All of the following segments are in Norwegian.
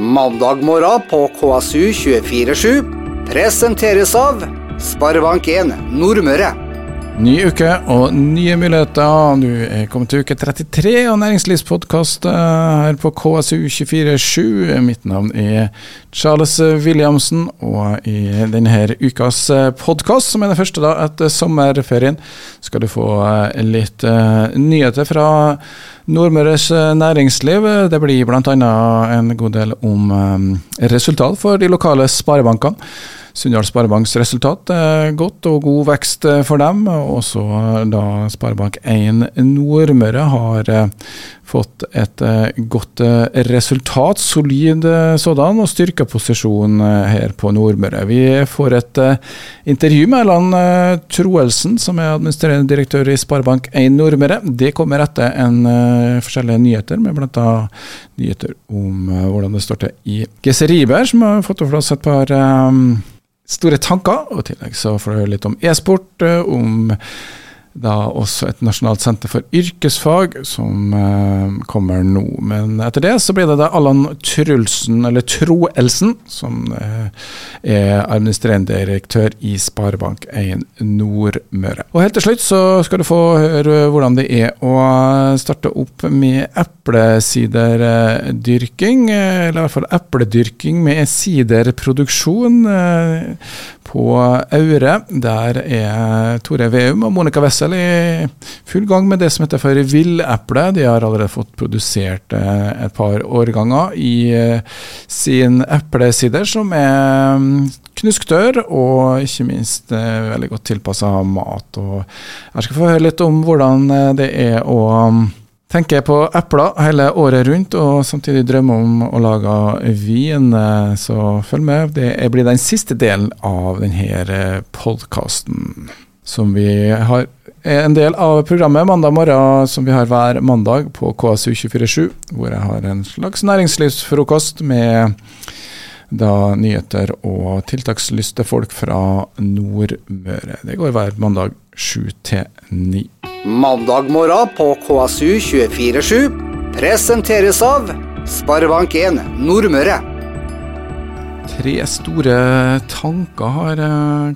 Mandag morgen på KSU247 presenteres av Sparebank1 Nordmøre. Ny uke og nye muligheter. Du er kommet til uke 33 av Næringslivspodkast her på KSU247. Mitt navn er Charles Williamsen, og i denne ukas podkast, som er den første da etter sommerferien, skal du få litt nyheter fra Nordmøres næringsliv. Det blir bl.a. en god del om resultat for de lokale sparebankene. Sunndal Sparebanks resultat er godt og god vekst for dem. Også da Sparebank1 Nordmøre har fått et godt resultat, solid sådan, og styrka posisjon her på Nordmøre. Vi får et intervju med Erland Troelsen, som er administrerende direktør i Sparebank1 Nordmøre. Det kommer etter en forskjellige nyheter, med bl.a. nyheter om hvordan det står til i Geseriber, som har fått over plass et par store tanker. Og i tillegg så får du høre litt om e-sport, om da også et nasjonalt senter for yrkesfag som eh, kommer nå. Men etter det så blir det da Allan Trulsen, eller Troelsen, som eh, er administrerende direktør i Sparebank1 Nordmøre. Og helt til slutt så skal du få høre hvordan det er å starte opp med eplesiderdyrking, eller i hvert fall epledyrking med siderproduksjon på Aure. Der er Tore Veum og Monica Wessel i full gang med det som heter for villeple. De har allerede fått produsert et par årganger i sin eplesider, som er knusktørr og ikke minst veldig godt tilpassa mat. Og jeg skal få høre litt om hvordan det er å tenker på epler hele året rundt, og samtidig drømmer om å lage vin. Så følg med. Det blir den siste delen av denne podkasten som vi har er en del av programmet mandag morgen som vi har hver mandag på KSU247, hvor jeg har en slags næringslivsfrokost med da nyheter og tiltakslyste folk fra Nordmøre. Det går hver mandag sju til ni. Mandag morgen på KSU247 presenteres av Sparebank1 Nordmøre. Tre store tanker har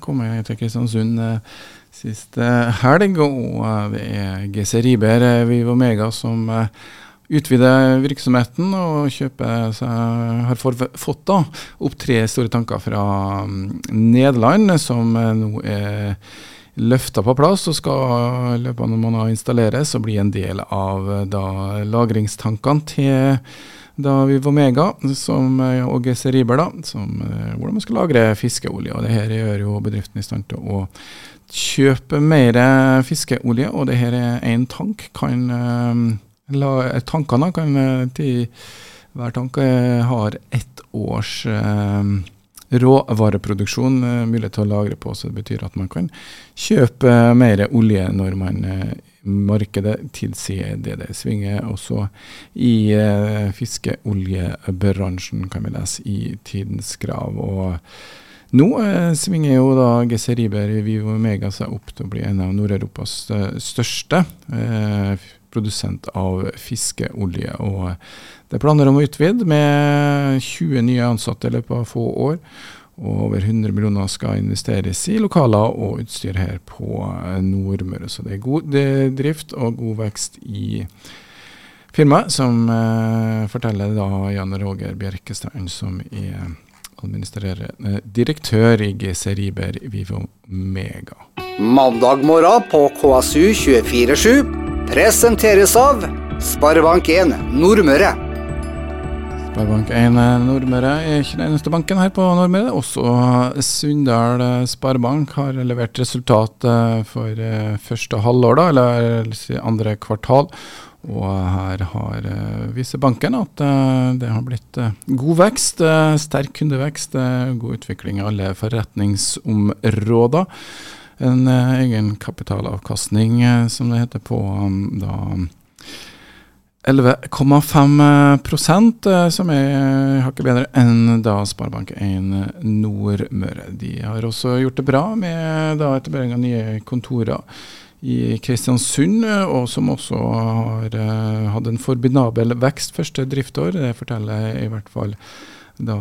kommet til Kristiansund siste helg, og det er GC Riiber Vivo Mega som utvider virksomheten og kjøper har fått da, opp tre store tanker fra Nederland, som nå er løfta på plass og skal i løpet av noen måneder installeres og bli en del av da, lagringstankene til da vi var Mega som, og GC Riiber, hvordan man skal lagre fiskeolje. og det her gjør jo bedriften i stand til å kjøpe mer fiskeolje, og det her er én tank. kan la, Tankene kan til hver tank har ett års eh, råvareproduksjon mulighet til å lagre på, så det betyr at man kan kjøpe mer olje når man markedet tilsier det det svinger. Også i fiskeoljebransjen, kan vi lese i Tidens Krav. og nå eh, svinger jo da GC Riber Vivo Mega seg opp til å bli en av Nord-Europas største eh, produsent av fiskeolje. og Det er planer om å utvide med 20 nye ansatte i løpet av få år. Og over 100 millioner skal investeres i lokaler og utstyr her på Nordmøre. Så det er god drift og god vekst i firmaet, som eh, forteller da Jan Roger Bjerkestein, som er direktør i GC Riber Vivo Mega. Mandag morgen på KSU247 presenteres av Sparebank1 Nordmøre. Sparebank1 Nordmøre er ikke den eneste banken her på Nordmøre. Også Sunndal Sparebank har levert resultat for første halvår, da, eller andre kvartal. Og her har viser banken at det har blitt god vekst, sterk kundevekst, god utvikling i alle forretningsområder. En egenkapitalavkastning, som det heter på da 11,5% som er hakket bedre enn da Sparebank1 Nordmøre. De har også gjort det bra med da etablering av nye kontorer i Kristiansund, og som også har hatt en formidabel vekst første driftsår. Det forteller i hvert fall da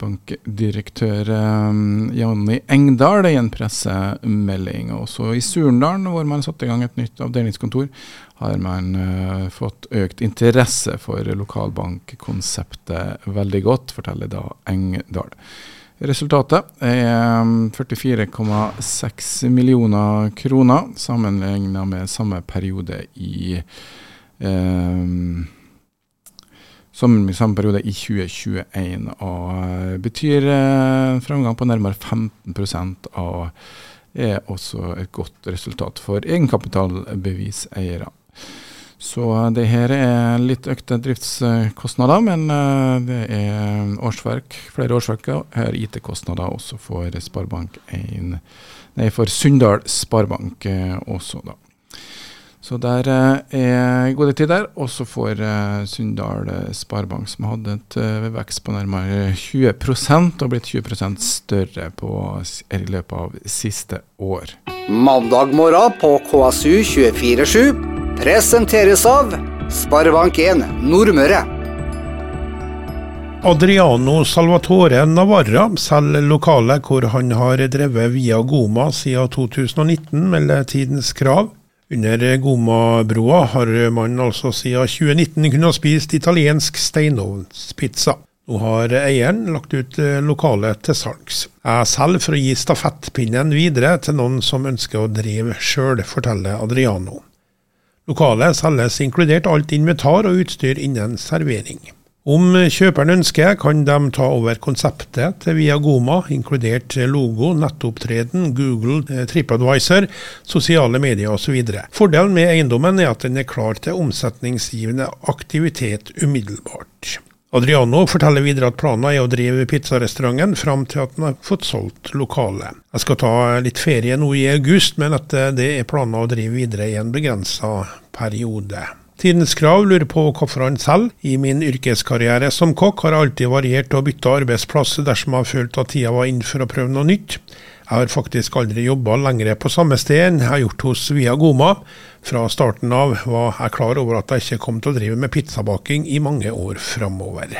bankdirektør um, Janni Engdahl i en pressemelding. Også i Surndalen, hvor man satte i gang et nytt avdelingskontor, har man uh, fått økt interesse for lokalbankkonseptet veldig godt, forteller da Engdahl. Resultatet er 44,6 millioner kroner, sammenlignet med samme periode i um, som i samme periode i 2021. Og uh, betyr uh, framgang på nærmere 15 og er også et godt resultat for egenkapitalbeviseiere. Så uh, det her er litt økte driftskostnader, men det er årsverk, flere årsverk her IT-kostnader også for Sparebank1, nei, for Sunndal Sparebank også, da. Så der eh, er gode tider. Og så får eh, Sunndal eh, Sparebank, som hadde et vekst på nærmere 20% og blitt 20% større på, i løpet av siste år. Mandag morgen på KSU247 presenteres av Sparebank1 Nordmøre. Adriano Salvatore Navarra selger lokale hvor han har drevet via Goma siden 2019, melder Tidens Krav. Under Goma-broa har man altså siden 2019 kunnet spist italiensk steinovnspizza. Nå har eieren lagt ut eh, lokalet til salgs. Jeg selger for å gi stafettpinnen videre til noen som ønsker å drive sjøl, forteller Adriano. Lokalet selges inkludert alt inventar og utstyr innen servering. Om kjøperen ønsker, kan de ta over konseptet til Viagoma, inkludert logo, nettopptreden, Google, eh, TripAdvisor, sosiale medier osv. Fordelen med eiendommen er at den er klar til omsetningsgivende aktivitet umiddelbart. Adriano forteller videre at planen er å drive pizzarestauranten fram til at den har fått solgt lokalet. Jeg skal ta litt ferie nå i august, men at det er planen å drive videre i en begrensa periode. Tidens Krav lurer på hvorfor han selv, i min yrkeskarriere som kokk, har alltid variert og bytta arbeidsplass dersom jeg har følt at tida var inn for å prøve noe nytt. Jeg har faktisk aldri jobba lenger på samme sted enn jeg har gjort hos Via Goma. Fra starten av var jeg klar over at jeg ikke kom til å drive med pizzabaking i mange år framover.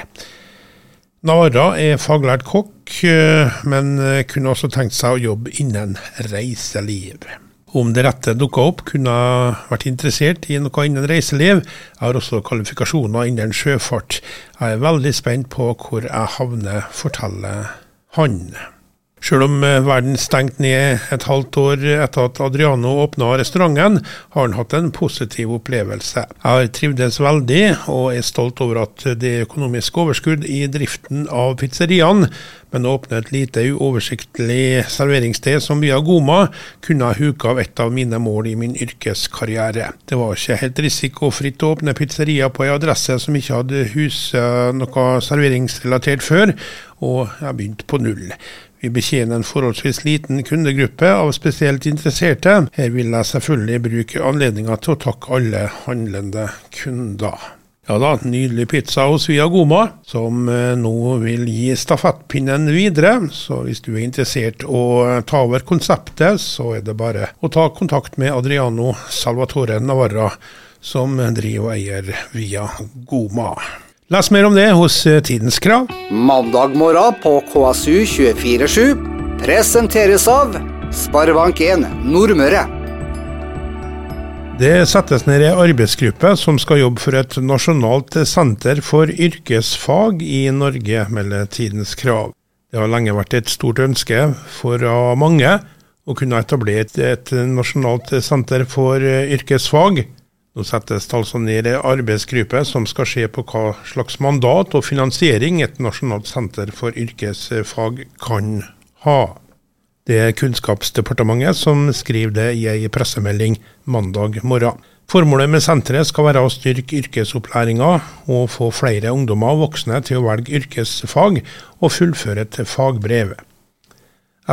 Navarra er faglært kokk, eh, men kunne også tenkt seg å jobbe innen reiseliv om det rette dukka opp, kunne jeg vært interessert i noe innen reiseliv. Jeg har også kvalifikasjoner innen sjøfart. Jeg er veldig spent på hvor jeg havner, forteller han. Selv om eh, verden stengte ned et halvt år etter at Adriano åpna restauranten, har han hatt en positiv opplevelse. Jeg har trivdes veldig, og er stolt over at det er økonomisk overskudd i driften av pizzeriaen. Men å åpne et lite uoversiktlig serveringssted som Via Goma kunne ha huka av et av mine mål i min yrkeskarriere. Det var ikke helt risikofritt å åpne pizzeria på ei adresse som ikke hadde huset noe serveringsrelatert før, og jeg begynte på null. Vi betjener en forholdsvis liten kundegruppe av spesielt interesserte. Her vil jeg selvfølgelig bruke anledninga til å takke alle handlende kunder. Ja da, nydelig pizza hos Via Goma, som eh, nå vil gi stafettpinnen videre. Så hvis du er interessert å ta over konseptet, så er det bare å ta kontakt med Adriano Salvatore Navarra, som driver og eier Via Goma. Les mer om det hos eh, Tidens Krav. Mandag morgen på KSU247 presenteres av Sparebank1 Nordmøre. Det settes ned ei arbeidsgruppe som skal jobbe for et nasjonalt senter for yrkesfag i Norge, melder Tidens Krav. Det har lenge vært et stort ønske for mange å kunne etablere et, et nasjonalt senter for yrkesfag. Nå settes det altså ned en arbeidsgruppe som skal se på hva slags mandat og finansiering et nasjonalt senter for yrkesfag kan ha. Det er Kunnskapsdepartementet som skriver det i ei pressemelding mandag morgen. Formålet med senteret skal være å styrke yrkesopplæringa og få flere ungdommer og voksne til å velge yrkesfag og fullføre et fagbrev.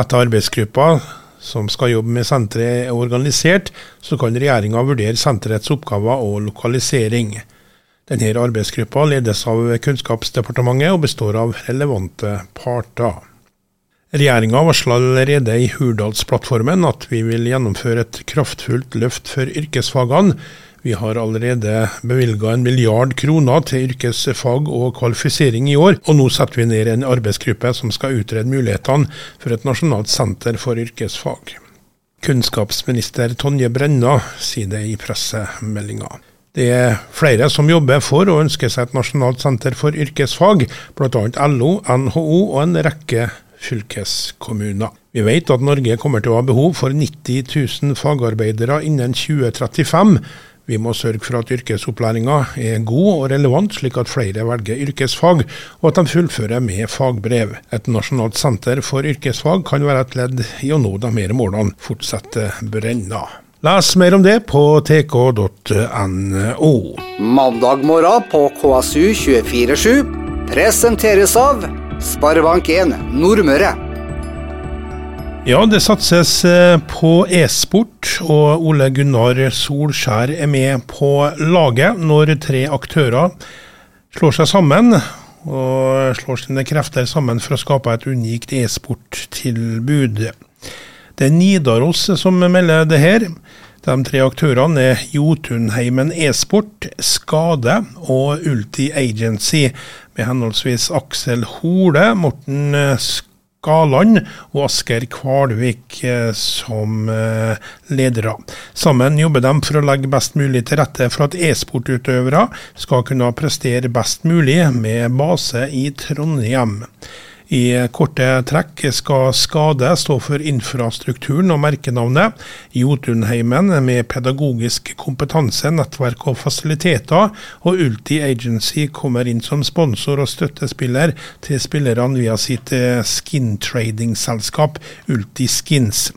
Etter arbeidsgruppa som skal jobbe med senteret er organisert, så kan regjeringa vurdere senterets oppgaver og lokalisering. Denne arbeidsgruppa ledes av Kunnskapsdepartementet og består av relevante parter. Regjeringa varsla allerede i Hurdalsplattformen at vi vil gjennomføre et kraftfullt løft for yrkesfagene. Vi har allerede bevilga en milliard kroner til yrkesfag og kvalifisering i år, og nå setter vi ned en arbeidsgruppe som skal utrede mulighetene for et nasjonalt senter for yrkesfag. Kunnskapsminister Tonje Brenna sier det i pressemeldinga. Det er flere som jobber for og ønsker seg et nasjonalt senter for yrkesfag, bl.a. LO, NHO og en rekke fylkeskommuner. Vi vet at Norge kommer til å ha behov for 90 000 fagarbeidere innen 2035. Vi må sørge for at yrkesopplæringa er god og relevant, slik at flere velger yrkesfag, og at de fullfører med fagbrev. Et nasjonalt senter for yrkesfag kan være et ledd i å nå de mer målene, fortsetter Brenna. Les mer om det på tk.no. Mandag morgen på KSU247 presenteres av Sparebank1 Nordmøre. Ja, det satses eh, på e-sport, og Ole Gunnar Solskjær er med på laget når tre aktører slår seg sammen og slår sine krefter sammen for å skape et unikt e-sporttilbud. Det er Nidaros som melder det her. De tre aktørene er Jotunheimen e-sport, Skade og Ulti Agency, med henholdsvis Aksel Hole, Morten Skade Galand og Asker Kvalvik eh, som eh, ledere. Sammen jobber de for å legge best mulig til rette for at e-sportutøvere skal kunne prestere best mulig med base i Trondheim. I korte trekk skal Skade stå for infrastrukturen og merkenavnet. Jotunheimen med pedagogisk kompetanse, nettverk og fasiliteter. Og Ulti Agency kommer inn som sponsor og støttespiller til spillerne via sitt eh, skintrading-selskap Ulti Skins.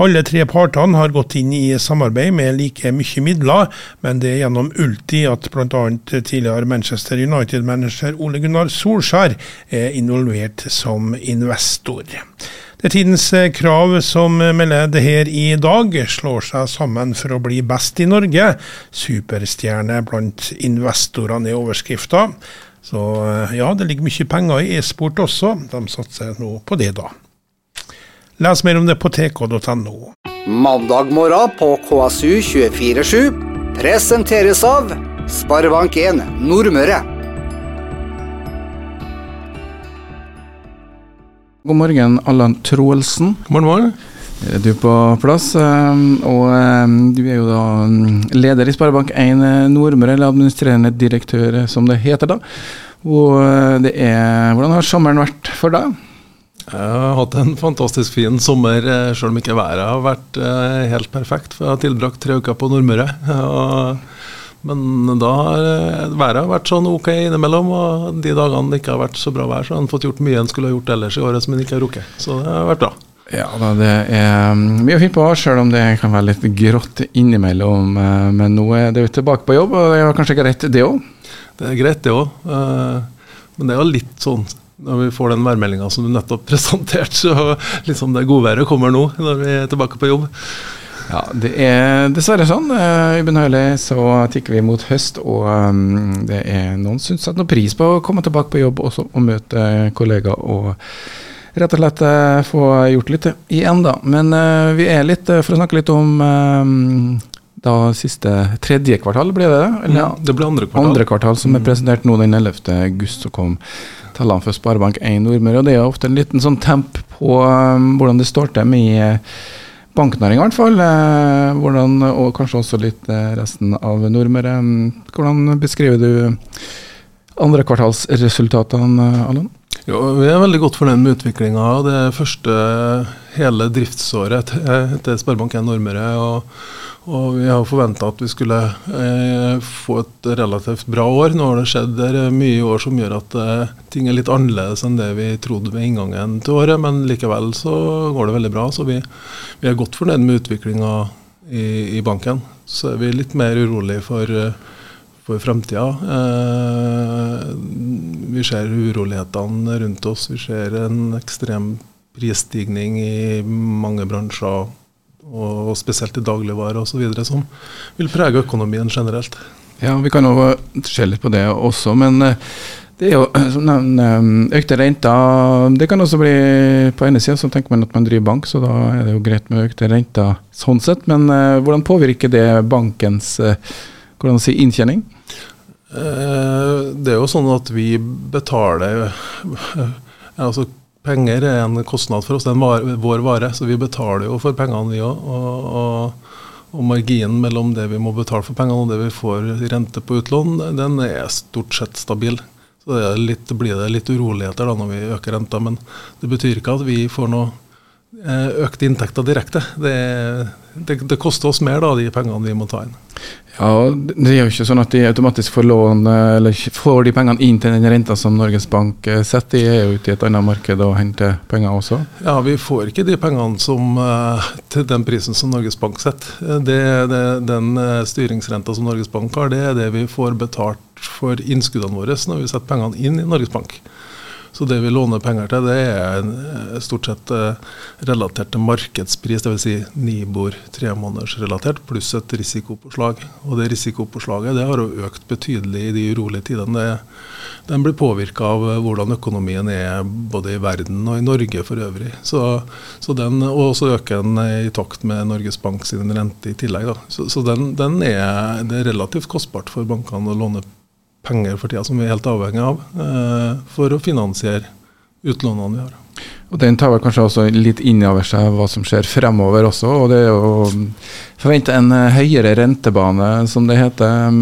Alle tre partene har gått inn i samarbeid med like mye midler, men det er gjennom Ulti at bl.a. tidligere Manchester United-manager Ole Gunnar Solskjær er involvert som investor. Det er tidens eh, krav som melder det her i dag. Slår seg sammen for å bli best i Norge. Superstjerne blant investorene i overskrifta. Så eh, ja, det ligger mye penger i e-sport også. De satser nå på det, da. Les mer om det på tk.no. Mandag morgen på KSU247 presenteres av Sparebank1 Nordmøre. God morgen, Allan Troelsen. God morgen, morgen. Er på plass? ehm, Og ehm, du er jo da mm, leder i Sparebank1 Nordmøre, eller administrerende direktør, som det heter da. Og eh, det er Hvordan har sommeren vært for deg? Jeg har hatt en fantastisk fin sommer, sjøl om ikke været har vært eh, helt perfekt. For jeg har tilbrakt tre uker på Nordmøre. og men da har eh, været vært sånn ok innimellom, og de dagene det ikke har vært så bra vær, så har en fått gjort mye en skulle ha gjort ellers i året som en ikke har rukket. Så det har vært bra. Ja, da, det er mm, mye å finne på, selv om det kan være litt grått innimellom. eh, Men nå er det jo tilbake på jobb, og det er kanskje greit det òg? Det er greit, det òg. Men det er jo litt sånn når vi får den værmeldinga som du nettopp presenterte, så liksom det godværet kommer nå når vi er tilbake på jobb. Ja, det er dessverre sånn. Eh, Ubønnhørlig så tikker vi mot høst, og um, det er noen som setter noe pris på å komme tilbake på jobb også, og møte kollegaer og rett og slett eh, få gjort litt igjen, da. Men eh, vi er litt, for å snakke litt om um, da siste tredje kvartal, ble det det? Eller Ja, det ble andre kvartal. andre kvartal, som er presentert nå den 11. august, så kom tallene for Sparebank1 Nordmøre. Og det er ofte en liten sånn temp på um, hvordan det står til med eh, banknæring, i hvert fall. Eh, hvordan, og kanskje også litt eh, resten av Nordmøre. Hvordan beskriver du andrekvartalsresultatene, Allan? Jo, vi er veldig godt fornøyd med utviklinga. Det første hele driftsåret etter til Sparebank1 Nordmøre. Og, og vi har forventa at vi skulle eh, få et relativt bra år. Nå har det skjedd eh, mye i år som gjør at eh, ting er litt annerledes enn det vi trodde ved inngangen til året. Men likevel så går det veldig bra. Så vi, vi er godt fornøyd med utviklinga i, i banken. Så er vi litt mer urolig for eh, for framtida. Eh, vi ser urolighetene rundt oss. Vi ser en ekstrem prisstigning i mange bransjer, og spesielt i dagligvarer osv., som vil prege økonomien generelt. Ja, vi kan jo se litt på det også, men eh, Det er jo som nevnt økte renter. Det kan også bli På ene sida så tenker man at man driver bank, så da er det jo greit med økte renter sånn sett. Men hvordan påvirker det bankens uh, hvordan si, inntjening? Uh, det er jo sånn at vi betaler altså Penger er en kostnad for oss, det er vår vare. Så vi betaler jo for pengene, vi òg. Og, marginen mellom det vi må betale for pengene og det vi får i rente på utlån, den er stort sett stabil. Så det litt, blir det litt uroligheter da når vi øker renta, men det betyr ikke at vi får noe eh, økte inntekter direkte. Det, det, det, koster oss mer, da, de pengene vi må ta inn. Ja, Det er jo ikke sånn at de automatisk får lån, eller får de pengene inn til den renta som Norges Bank eh, setter. De er jo ute i et annet marked og henter penger også? Ja, vi får ikke de pengene som, eh, til den prisen som Norges Bank setter. Det, det, den styringsrenta som Norges Bank har, det er det vi får betalt for innskuddene våre når vi setter pengene inn i Norges Bank. Så det vi låner penger til, det er eh, stort sett eh, relatert til markedspris, dvs. Si Nibor tremånedersrelatert, pluss et risikopåslag. Og det risikopåslaget det har jo økt betydelig i de urolige tidene. Den blir påvirka av eh, hvordan økonomien er både i verden og i Norge for øvrig. Så, så den, og så øker den i takt med Norges Bank sin rente i tillegg. Da. Så, så den, den er, det er relativt kostbart for bankene å låne penger for tida som vi er helt avhengig av eh, for å finansiere utlånene vi har. Og Den tar vel kanskje også litt inn over seg hva som skjer fremover også. og Det er å forvente en eh, høyere rentebane, som det heter.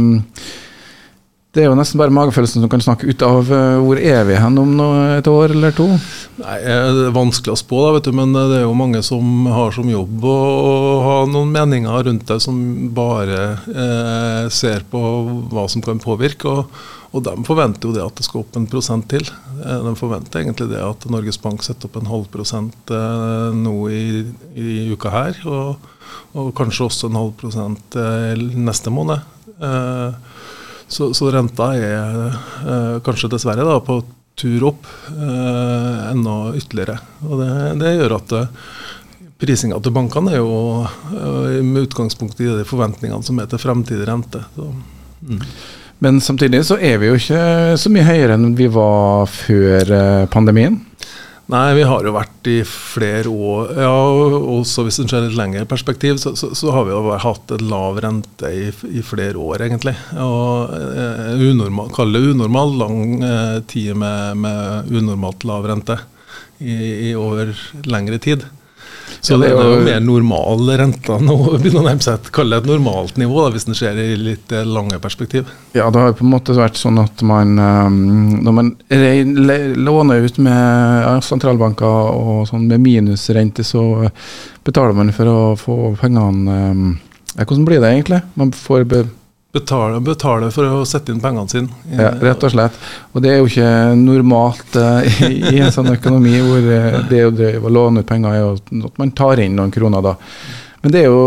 Det er jo nesten bare magefølelsen som kan snakke ut av eh, hvor er vi hen om et år eller to? Nei, Det er vanskelig å spå, da, vet du, men eh, det er jo mange som har som jobb å, ha noen meninger rundt det, som bare eh, ser på hva som kan påvirke. og, og De forventer jo det at det skal opp en prosent til. Eh, de forventer egentlig det at Norges Bank setter opp en halv prosent eh, nå i, i, uka her, og, og, kanskje også en halv prosent eh, neste måned. Eh, så, så renta er eh, kanskje dessverre da, på tur opp eh, enda ytterligere. Og det, det gjør at eh, prisinga til bankene er jo med utgangspunkt i de forventningene som er til fremtidig rente. Så, mm. Men samtidig så er vi jo ikke så mye høyere enn vi var før pandemien. Nei, vi har jo vært i flere år Ja, også hvis en ser litt lengre perspektiv, så, så, så, har vi jo hatt et lav rente i, i flere år, egentlig. Og eh, unormal, Kall det unormal lang eh, tid med, med, unormalt lav rente i, i over lengre tid. Så det, er jo mer normal rente nå. begynner å nærme seg et, et normalt nivå, da, hvis en ser i litt eh, lange perspektiv. Ja, det har jo på en måte vært sånn at man um, når man låner ut med ja, sentralbanker og sånn med minusrente, så betaler man for å få pengene um, Hvordan blir det egentlig? Man får Betale, betale, for å sette inn pengene sine. Ja, rett og slett. Og det er jo ikke normalt uh, i, i, en sånn økonomi hvor uh, det å låne ut penger er jo at man tar inn noen kroner da. Men det er jo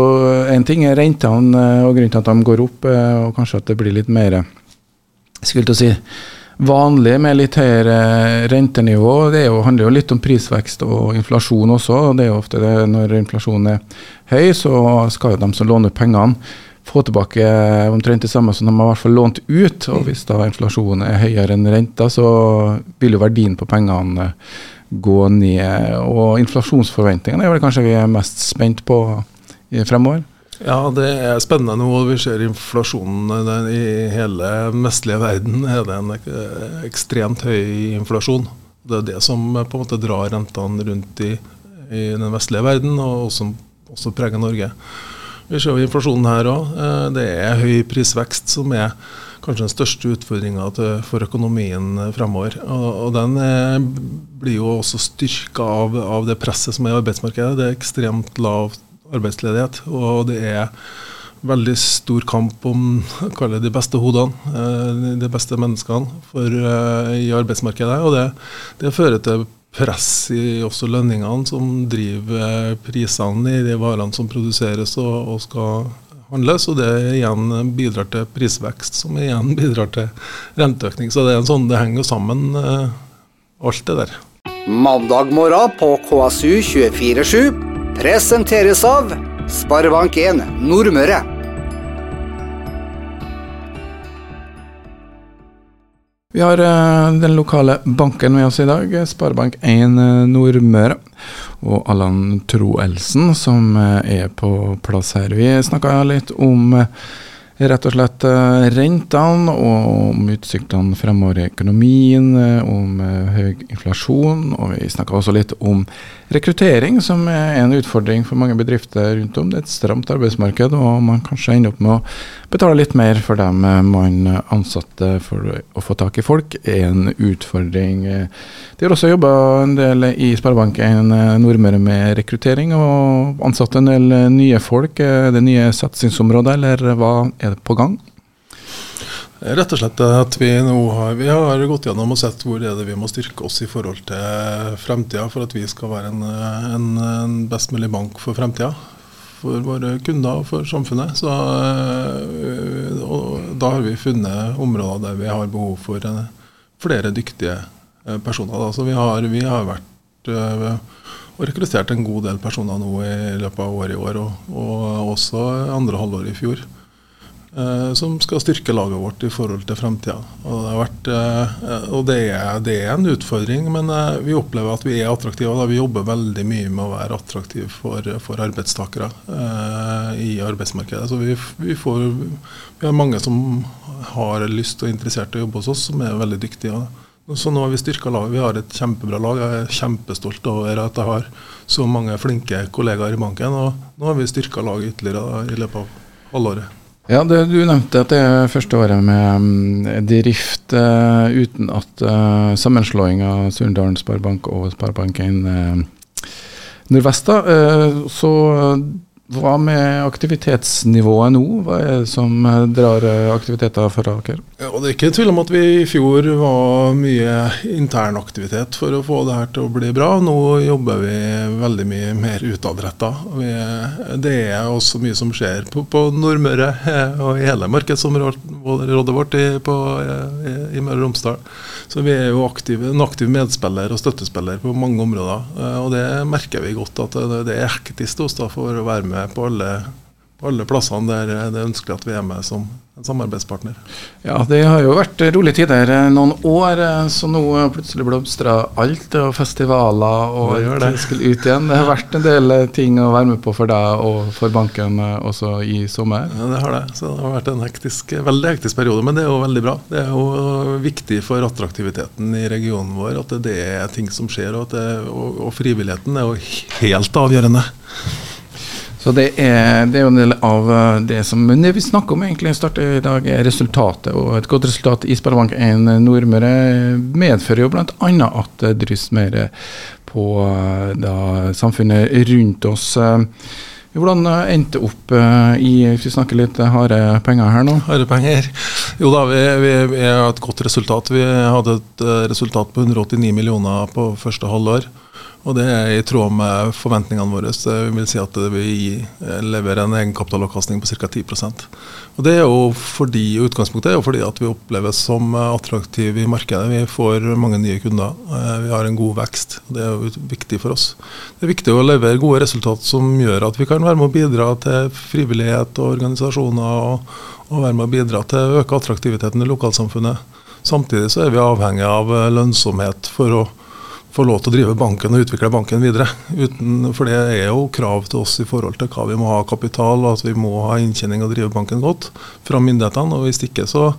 en ting er rentene og grunnen til at de går opp, og kanskje at det blir litt mer skulle til å si, vanlig med litt høyere rentenivå. Det jo, handler jo litt om prisvekst og inflasjon også. og det er jo ofte det Når inflasjonen er høy, så skal jo de som låner ut pengene få tilbake omtrent det samme som de har i hvert fall lånt ut. Og hvis da inflasjonen er høyere enn renta, så vil jo verdien på pengene gå ned. Og inflasjonsforventningene er vel kanskje vi er mest spent på fremover? Ja, det er spennende nå. Vi ser inflasjonen i hele vestlige verden. er det en ekstremt høy inflasjon. Det er det som på en måte drar rentene rundt i, i den vestlige verden, og som også preger Norge. Vi ser jo inflasjonen her òg. Eh, det er høy prisvekst som er kanskje den største utfordringa for økonomien fremover. Og, den eh, blir jo også styrka av, av, det presset som er i arbeidsmarkedet. Det er ekstremt lav arbeidsledighet, og det er veldig stor kamp om de beste hodene, eh, de beste menneskene, for, i arbeidsmarkedet. Og det, det fører til press i også lønningene som driver prisene i de varene som produseres og, og skal handles. Og det igjen bidrar til prisvekst, som igjen bidrar til renteøkning. Så det, sånn, det henger sammen, eh, alt det der. Mandag morgen på KSU247 presenteres av Sparebank1 Nordmøre. Vi har eh, den lokale banken med oss i dag, Sparebank1 Nordmøre. Og Allan Troelsen som er på plass her. Vi snakka litt om rett og slett eh, rentene og om utsiktene fremover i økonomien, eh, om eh, høy inflasjon. Og vi snakka også litt om rekruttering, som er en utfordring for mange bedrifter rundt om. Det er et stramt arbeidsmarked, og man kanskje ender opp med å betale litt mer for dem man ansatte for å få tak i folk, er en utfordring. De har også jobba en del i Sparebanken Nordmøre med rekruttering, og ansatt en del nye folk. Er det nye satsingsområder, eller hva er det på gang? Rett og slett at vi nå har, vi har gått gjennom og sett hvor er det vi må styrke oss i forhold til fremtida, for at vi skal være en, en, en best mulig bank for fremtida. For våre kunder og for samfunnet. Så, øh, og da har vi funnet områder der vi har behov for øh, flere dyktige øh, personer. Da. Så vi har, vi har vært og rekruttert en god del personer nå i løpet av året i år, og, og også andre halvår i fjor. Eh, som skal styrke laget vårt i forhold til fremtida. Og, det, eh, og det, er, det, er, en utfordring, men eh, vi opplever at vi er attraktive. Da. Vi jobber veldig mye med å være attraktive for, for arbeidstakere i arbeidsmarkedet. Så vi, vi, får, vi, har mange som har lyst og interessert i å jobbe hos oss, som er veldig dyktige. Så nå har vi styrka laget. Vi har et kjempebra lag. Jeg er kjempestolt over at jeg har så mange flinke kollegaer i banken. Og nå har vi styrka laget ytterligere da, i løpet av halvåret. Ja, det, Du nevnte at det er første året med um, drift uh, uten at uh, sammenslåing av Surndalen Sparebank og Sparebank1 uh, Nordvest. Uh, så hva med aktivitetsnivået nå? Hva er det som eh, drar eh, aktiviteter for dere? Ja, det er ikke tvil om at vi i fjor var mye intern aktivitet for å få det her til å bli bra. Nå jobber vi veldig mye mer utadretta. Det er også mye som skjer på, på Nordmøre eh, og i hele markedsområdet vårt i, på, i, i Møre og Romsdal. Så vi er jo aktive, en aktiv medspiller og støttespiller på mange områder. Og det merker vi godt at det, er hektisk hos oss for å være med på alle, alle plassene der det er ønskelig at vi er med som en samarbeidspartner. Ja, det har jo vært rolige tider noen år, så nå plutselig blomstrer alt. Og festivaler og skulle ut igjen. Det har vært en del ting å være med på for deg og for banken også i sommer? Ja, det har det. Så det har vært en hektisk, veldig hektisk periode, men det er jo veldig bra. Det er jo viktig for attraktiviteten i regionen vår at det er ting som skjer, og, det, og, og frivilligheten er jo helt avgjørende. Så det er, det er, jo en del av eh, det som Men det vi snakker om egentlig starter i dag, er resultatet. Og et godt resultat i Sparebank1 Nordmøre medfører jo bl.a. at det drysser mer på eh, da, samfunnet rundt oss. Hvordan endte opp i Hvis vi snakker litt harde penger her nå? Harde penger. Jo da, vi, vi, vi har et godt resultat. Vi hadde et eh, resultat på 189 millioner på første halvår. Og det er i tråd med forventningene våre. Jeg vil si at vi leverer en egenkapitalavkastning på ca. 10% Og Det er jo fordi, utgangspunktet er jo fordi at vi oppleves som attraktive i markedet. Vi får mange nye kunder. Eh, vi har en god vekst. Det er jo viktig for oss. Det er viktig å levere gode resultat som gjør at vi kan være med å bidra til frivillighet og organisasjoner. og, og være med å bidra til å øke attraktiviteten i lokalsamfunnet. Samtidig så er vi avhengig av lønnsomhet for å få lov til å drive banken og utvikle banken videre. Uten, for det er jo krav til oss i forhold til hva vi må ha kapital, og at vi må ha inntjening og drive banken godt fra myndighetene. og Hvis ikke så,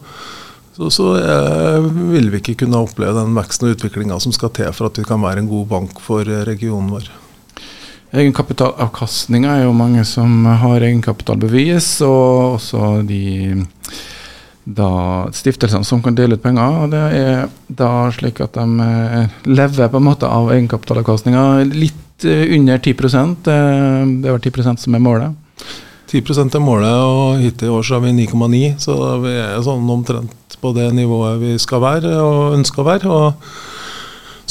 så, så eh, vil vi ikke kunne oppleve den veksten og utviklinga som skal til for at vi kan være en god bank for regionen vår. Egenkapitalavkastninga er jo mange som har egenkapitalbevis, og også de da stiftelsene som kan dele ut penger. og Det er da slik at de eh, lever på en måte av egenkapitalavkastninga litt eh, under 10% Det er vel 10% som er målet? 10% er målet, og hittil i år så har vi 9,9. Så vi er sånn omtrent på det nivået vi skal være og ønsker å være. og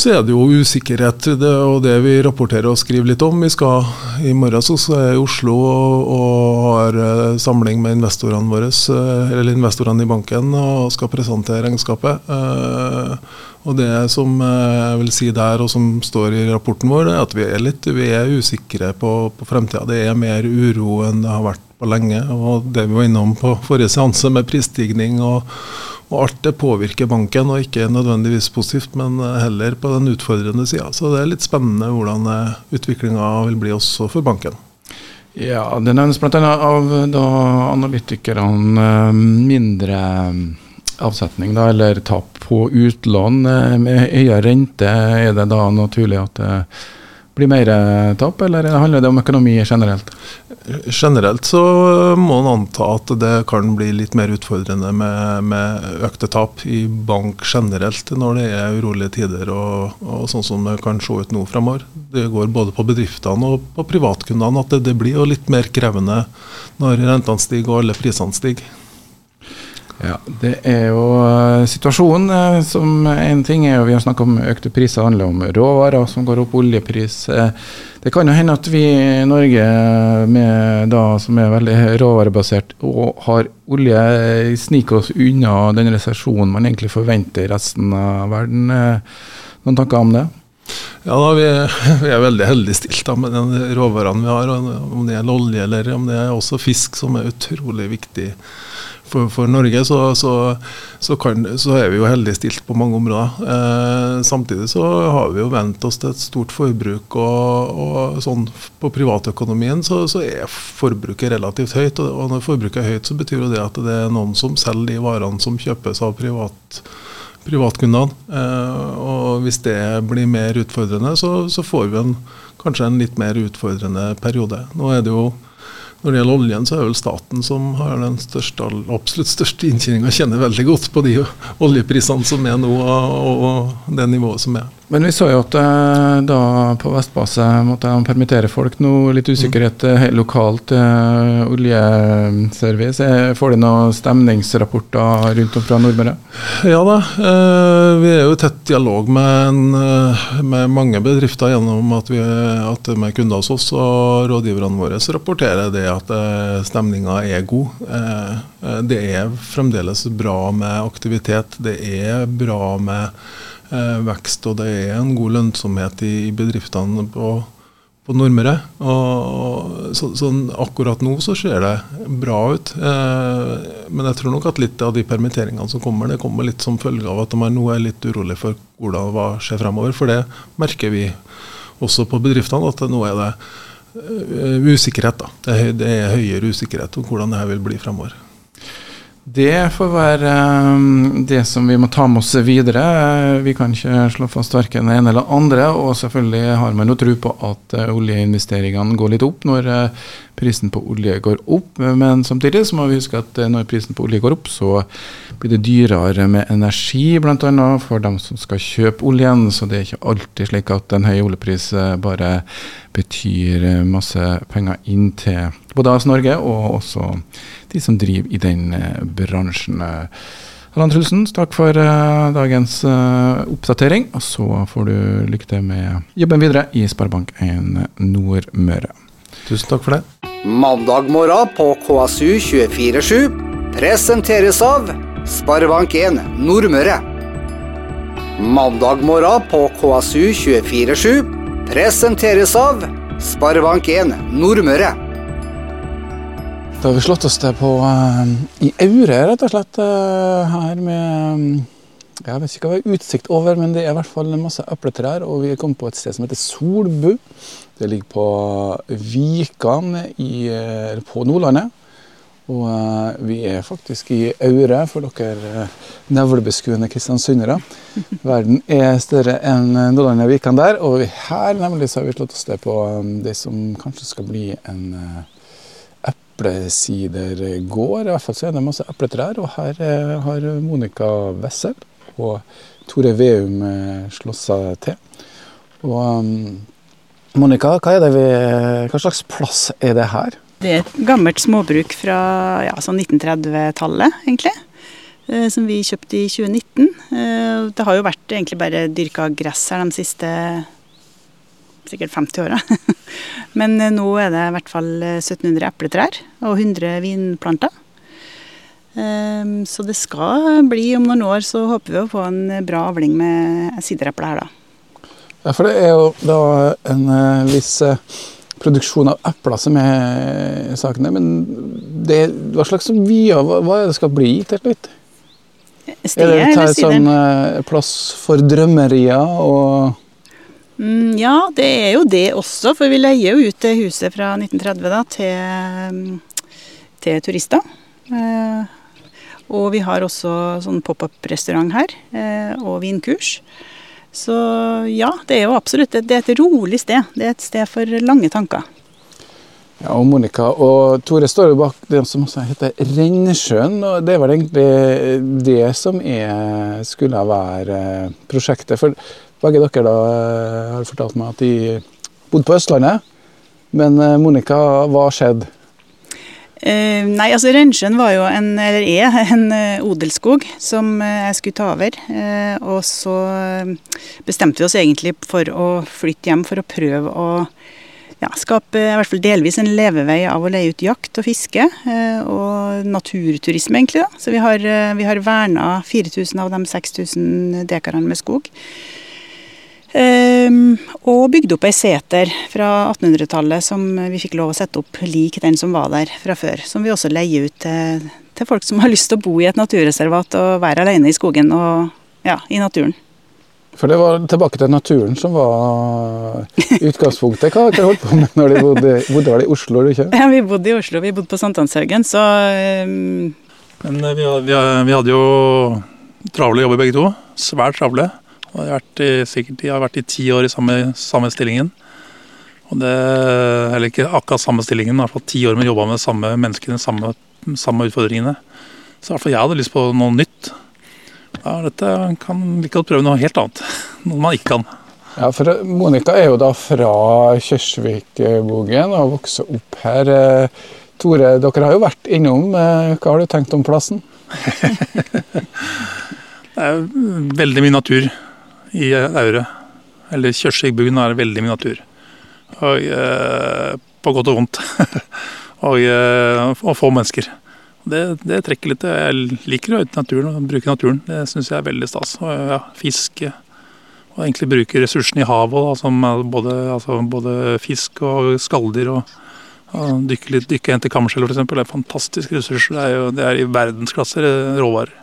så er det jo usikkerhet, det, og det vi rapporterer og skriver litt om. Vi skal I morgen så er jeg i Oslo og, og har eh, samling med investorene våre, eh, eller investorene i banken, og skal presentere regnskapet. Eh, og Det som jeg vil si der, og som står i rapporten vår, er at vi er litt vi er usikre på, på fremtida. Det er mer uro enn det har vært på lenge. og Det vi var innom på forrige seanse med prisstigning og og alt det påvirker banken, og ikke nødvendigvis positivt, men heller på den utfordrende sida. Så det er litt spennende hvordan utviklinga vil bli også for banken. Ja, Det nevnes bl.a. av da, analytikerne mindre avsetning, da, eller tap på utlån. Med høyere rente, er det da naturlig at det blir mer eh, tap, eller handler det om økonomi generelt? Generelt så må en anta at det kan bli litt mer utfordrende med, med, økte tap i bank generelt når det er urolige tider og, og sånn som det kan se ut nå fremover. Det går både på bedriftene og på privatkundene at det, det blir litt mer krevende når rentene stiger og alle prisene stiger. Ja, Det er jo uh, situasjonen uh, som en ting er jo Vi har snakka om økte priser, handler om råvarer som går opp, oljepris. Uh, det kan jo hende at vi i Norge, da, som er veldig råvarebasert og har olje, sniker oss unna den resesjonen man egentlig forventer i resten av verden. Noen tanker om det? Ja, da, vi, vi, er veldig heldig stilt da, med de råvarene vi har. Om det gjelder olje eller om det er også fisk, som er utrolig viktig for, for Norge, så, så, så, kan, så, er vi jo heldig stilt på mange områder. Eh, samtidig så har vi jo vent oss til et stort forbruk. og, og sånn På privatøkonomien så, er forbruket relativt høyt. Og, og når forbruket er høyt, så betyr jo det at det er noen som selger de varene som kjøpes av privat, privatkundene. Eh, og hvis det blir mer utfordrende, så, så får vi en, kanskje en litt mer utfordrende periode. Nå er det jo når det gjelder oljen, så er det vel staten som har den største, absolutt største inntjeninga. Kjenner veldig godt på de oljeprisene som er nå, og det nivået som er. Men vi så jo at eh, da på Vestbase måtte de permittere folk. Nå litt usikkerhet mm. lokalt. Uh, oljeservice. Får de noen stemningsrapporter rundt om fra Nordmøre? Ja da. Vi er jo i tett dialog med, en, med, mange bedrifter gjennom at, vi, at de er kunder hos oss. Og rådgiverne våre rapporterer det at stemninga er god. det er fremdeles bra med aktivitet. Det er bra med eh, vekst, og det er en god lønnsomhet i, bedriftene på, på Nordmøre. Og, så, sånn, akkurat nå så ser det bra ut. Eh, men jeg tror nok at litt av de permitteringene som kommer, det kommer litt som følge av at de nå er litt urolig for hvordan hva skjer fremover. For det merker vi også på bedriftene, at nå er det uh, usikkerhet. da. Det er, det er høyere usikkerhet om hvordan det her vil bli fremover. Det får være um, det som vi må ta med oss videre. Vi kan ikke slå fast verken det ene eller andre. Og selvfølgelig har man jo tro på at uh, oljeinvesteringene går litt opp når uh, prisen på olje går opp. Men samtidig så må vi huske at uh, når prisen på olje går opp, så blir det dyrere med energi, bl.a. for dem som skal kjøpe oljen. Så det er ikke alltid slik at en høy oljepris bare betyr masse penger inn til både AS Norge og også de som driver i den eh, bransjen. Harald Trulsen, takk for uh, dagens oppdatering. Og så får du lykke til med jobben videre i Sparebank1 Nordmøre. Tusen takk for det. Mandag morgen på KSU 247 presenteres av Sparebank1 Nordmøre. Mandag morgen på KSU 247 presenteres av Sparebank1 Nordmøre. Da har vi slått oss til på uh, i Aure, rett og slett. Uh, her med um, Jeg vet ikke hva det er utsikt over, men det er i hvert fall masse epletrær. Og vi er kommet på et sted som heter Solbu. Det ligger på Vikan i, uh, på Nordlandet. Og vi er faktisk i Aure, for dere nevlebeskuende kristiansundere. Verden er større enn Nordlandet og Vikan der. Og her nemlig så har vi slått oss til på um, det som kanskje skal bli en eplesidergård. I hvert fall så er det masse epletrær. Og her eh, har Monica Wessel og Tore Veum eh, slått seg til. Og um, Monica, hva, vi, hva, slags plass er det her? Det er et gammelt småbruk fra ja, sånn 1930-tallet, egentlig. Eh, som vi kjøpte i 2019. Det har jo vært egentlig bare dyrka gress her de siste sikkert 50 åra. Men eh, nå er det i hvert fall 1700 eh, epletrær og 100 vinplanter. Ehm, så det skal bli, om noen år så håper vi å få en bra avling med sidereple her, da. Ja, for det er jo da en eh, viss produksjon av epler som er sakene. Men det, hva slags vyer, hva, hva er det skal bli til slutt? Stedet, Er det eller tar sideren? sånn eh, plass for drømmerier og Mm, ja, det er jo det også, for vi leier jo ut det huset fra 1930 da, til, mm, til turister. Eh, og vi har også sånn pop-up-restaurant her, eh, og vinkurs. Så ja, det er jo absolutt det, er et rolig sted. Det er et sted for lange tanker. Ja, og Monica og Tore står jo bak det som også heter Rennesjøen. og Det vel egentlig det som er, skulle være eh, prosjektet. For begge dere da eh, har fortalt meg at de bodde på Østlandet. Men eh, Monica, hva skjedde? Eh, nei, altså Rønsjøen var jo en, eller er en eh, odelsskog som jeg skulle ta over. Eh, og så bestemte vi oss egentlig for å flytte hjem for å prøve å ja, skape i hvert fall delvis en levevei av å leie ut jakt og fiske. Eh, og naturturisme, egentlig. da. Så vi har, vi har verna 4000 av de 6000 dekarene med skog. Ehm, og bygde opp ei seter fra 1800-tallet som vi fikk lov å sette opp lik den som var der fra før. Som vi også leier ut til, til folk som har lyst til å bo i et naturreservat og være alene i skogen og ja, i naturen. For det var tilbake til naturen som var utgangspunktet. Hva har dere holdt på med når de bodde, bodde vel i Oslo? eller ikke? Ja, vi bodde i Oslo, vi bodde på Sankthanshaugen, så ehm, Men eh, vi, vi, vi hadde jo travle jobber begge to. Svært travle. Jeg har vært i, sikkert, jeg har vært i ti år i samme, samme stillingen. Og det, eller ikke akkurat samme stillingen, men i hvert fall ti år med jobba med samme menneskene, samme, samme utfordringene. Så i hvert fall jeg hadde lyst på noe nytt. Ja, dette kan like godt prøve noe helt annet. Noe man ikke kan. Ja, for Monica er jo da fra Kjørsvikbogen og har vokst opp her. Eh, Tore, dere har jo vært innom. eh, Hva har du tenkt om plassen? Det er veldig mye natur i Aure. Eller Kjørsvikbuggen er veldig mye natur. Og, eh, på godt og vondt. og, eh, og få mennesker. Det, det trekker litt. Jeg liker å ut naturen og bruke naturen. Det syns jeg er veldig stas. Og, ja, fiske. Og egentlig bruke ressursene i havet, da, som både, altså, både fisk og skalldyr. og dykke litt, dykke hen til kammerskjell f.eks. Det er fantastiske ressurser. Det er, jo, det er i verdensklasse råvarer.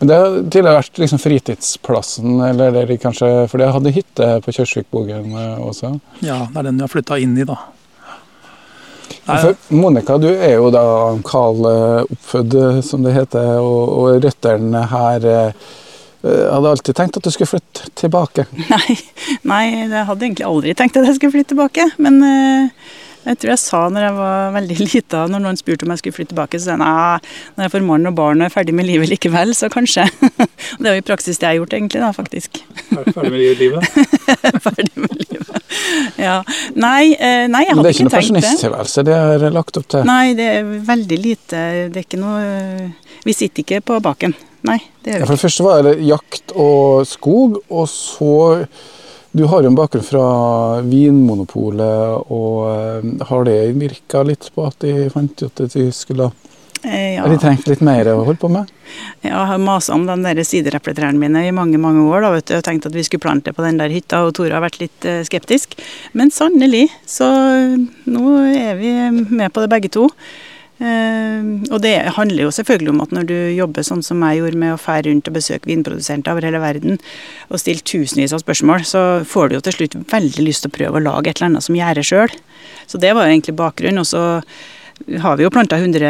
Men Det har tidligere vært liksom fritidsplassen, eller det er kanskje, for jeg hadde hytte på Kjørsvikbogen eh, også. Ja, det er den vi har flytta inn i, da. For Monica, du er jo da Karl eh, oppfødd, eh, som det heter, og, og røttene her hadde alltid tenkt at du skulle flytte tilbake. Nei, nei, jeg hadde egentlig aldri tenkt at jeg skulle flytte tilbake. Men jeg tror jeg sa når jeg var veldig lita, når noen spurte om jeg skulle flytte tilbake, så sa jeg nei, når jeg får mann og barn og er ferdig med livet likevel, så kanskje. Og det er jo i praksis det jeg har gjort, egentlig, da, faktisk. ferdig med livet. ferdig med livet. Ja. Nei, eh, nei, jeg Men tenkt det er ikke ikke noe det. pensjonisttilværelse det er lagt opp til? Nei, det er veldig lite. Det er ikke noe eh, Vi sitter ikke på baken. Nei, det Ja, gjør vi for det første var det jakt og skog, og så Du har jo en bakgrunn fra Vinmonopolet, og eh, har det virka litt på at de fant ut at de skulle Eh, ja. De trengte litt mer å holde på med? Ja, Jeg har masa om de der siderepletrærne mine i mange mange år da, vet du, Jeg tenkt at vi skulle plante på den der hytta, og Tore har vært litt eh, skeptisk. Men sannelig, så nå er vi med på det begge to. Eh, og det handler jo selvfølgelig om at når du jobber sånn som jeg gjorde med å fære rundt og besøke vinprodusenter over hele verden og stille tusenvis av spørsmål, så får du jo til slutt veldig lyst til å prøve å lage et eller annet som gjerder sjøl. Så det var jo egentlig bakgrunnen. Og så har vi jo planta 100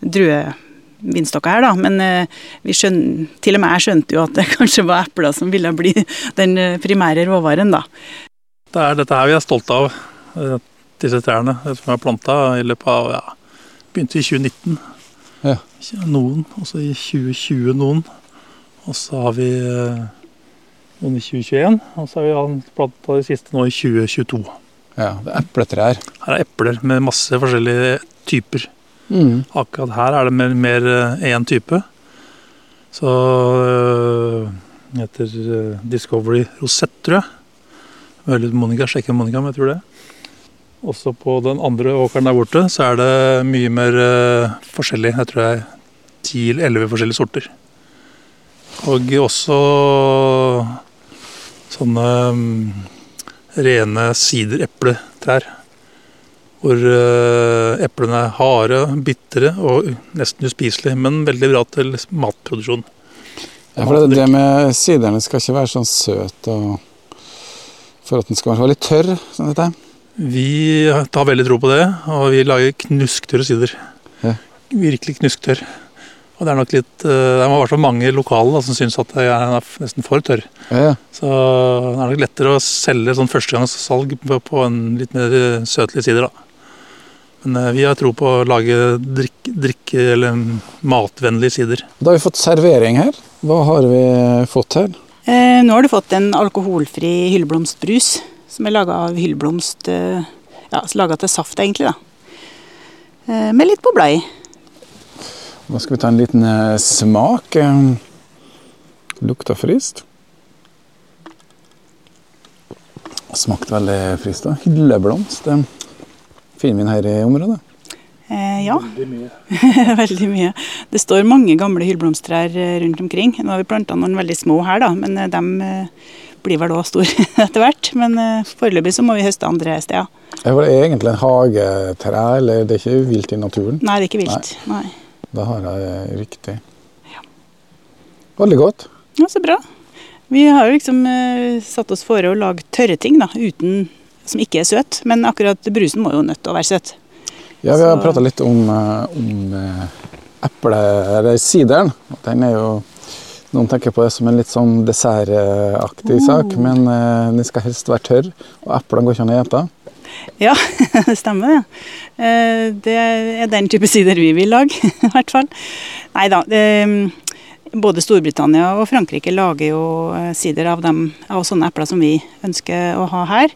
druevinstokker her, da. Men eh, vi skjønner, til og med jeg skjønte jo at det kanskje var epler som ville bli den eh, primære råvaren, da. Det er dette her vi er stolte av, eh, disse trærne det som er planta i løpet av ja, Begynte i 2019. Ja. Noen, og så i 2020 noen. Og så har vi eh, noen i 2021, og så har vi planta de siste nå i 2022. Ja, det er epletrær. Her er epler med masse forskjellige typer. Mm. Akkurat her er det mer, mer eh, én type. Så øh, heter øh, Discovery Rosette, tror jeg. Mulig Monica sjekker Monica, men jeg tror det. Også på den andre åkeren der borte så er det mye mer øh, forskjellig. Jeg tror det er ti eller elleve forskjellige sorter. Og også sånne mm, rene siderepletrær. hvor eh, eplene er harde, bitre og nesten uspiselige, men veldig bra til matproduksjon. Ja, for det, det med siderne skal ikke være sånn søt og for at den skal være litt tørr. sånn dette. Vi tar veldig tro på det, og vi lager knusktørre sider. Ja. Virkelig knusktørr. Og det er nok litt eh, Det er i hvert fall mange lokale da, som syns at den er nesten for tørr. Ja, ja. Så det er nok lettere å selge sånn førstegangssalg på, på en litt mer søtlig sider, da. Men eh, vi har tro på å lage drikke, drikke eller matvennlige sider. Da har vi fått servering her. Hva har vi fått her? Eh, nå har du fått en alkoholfri hylleblomstbrus som er laga av hylleblomst eh, Ja, laga til saft, egentlig, da. Eh, med litt bobla i. Da skal vi ta en liten eh, smak. Lukta frist. Smakte veldig frist. da. Hylleblomst. Vi her i området. Eh, ja. veldig mye. veldig mye. Det står mange gamle hylleblomsttrær rundt omkring. Nå har vi planta noen veldig små her, da, men de blir vel òg stor etter hvert. Men eh, foreløpig så må vi høste andre steder. Er det egentlig en hagetre, eller det er ikke vilt i naturen? Nei, det er ikke vilt. Nei. Da har jeg riktig. Veldig godt. Ja, Så bra. Vi har jo liksom uh, satt oss fore å lage tørre ting da, uten, som ikke er søt. Men akkurat brusen må jo nødt til å være søt. Ja, Vi har prata litt om, eh, om uh, eple, eller sideren. Den er jo Noen tenker på det som en litt sånn dessertaktig sak, men eh, den skal helst være tørr. Og eplene går ikke an å ete. Ja, det stemmer det. Eh, Det er den type sider vi vil lage, i hvert fall. Nei da. Både Storbritannia og Frankrike lager jo eh, sider av, dem, av sånne epler som vi ønsker å ha her.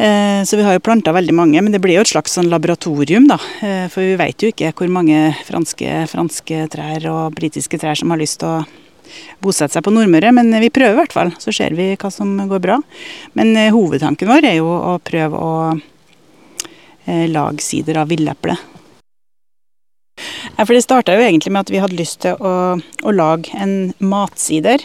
Eh, Så vi har jo planta veldig mange, men det blir jo et slags sånn laboratorium, da. Eh, For vi vet jo ikke hvor mange franske, franske trær og britiske trær som har lyst til å bosette seg på Nordmøre, men vi prøver i hvert fall. Så ser vi hva som går bra. Men eh, hovedtanken vår er jo å prøve å lage sider av villeple. Ja, for det starta jo egentlig med at vi hadde lyst til å, å lage en matsider.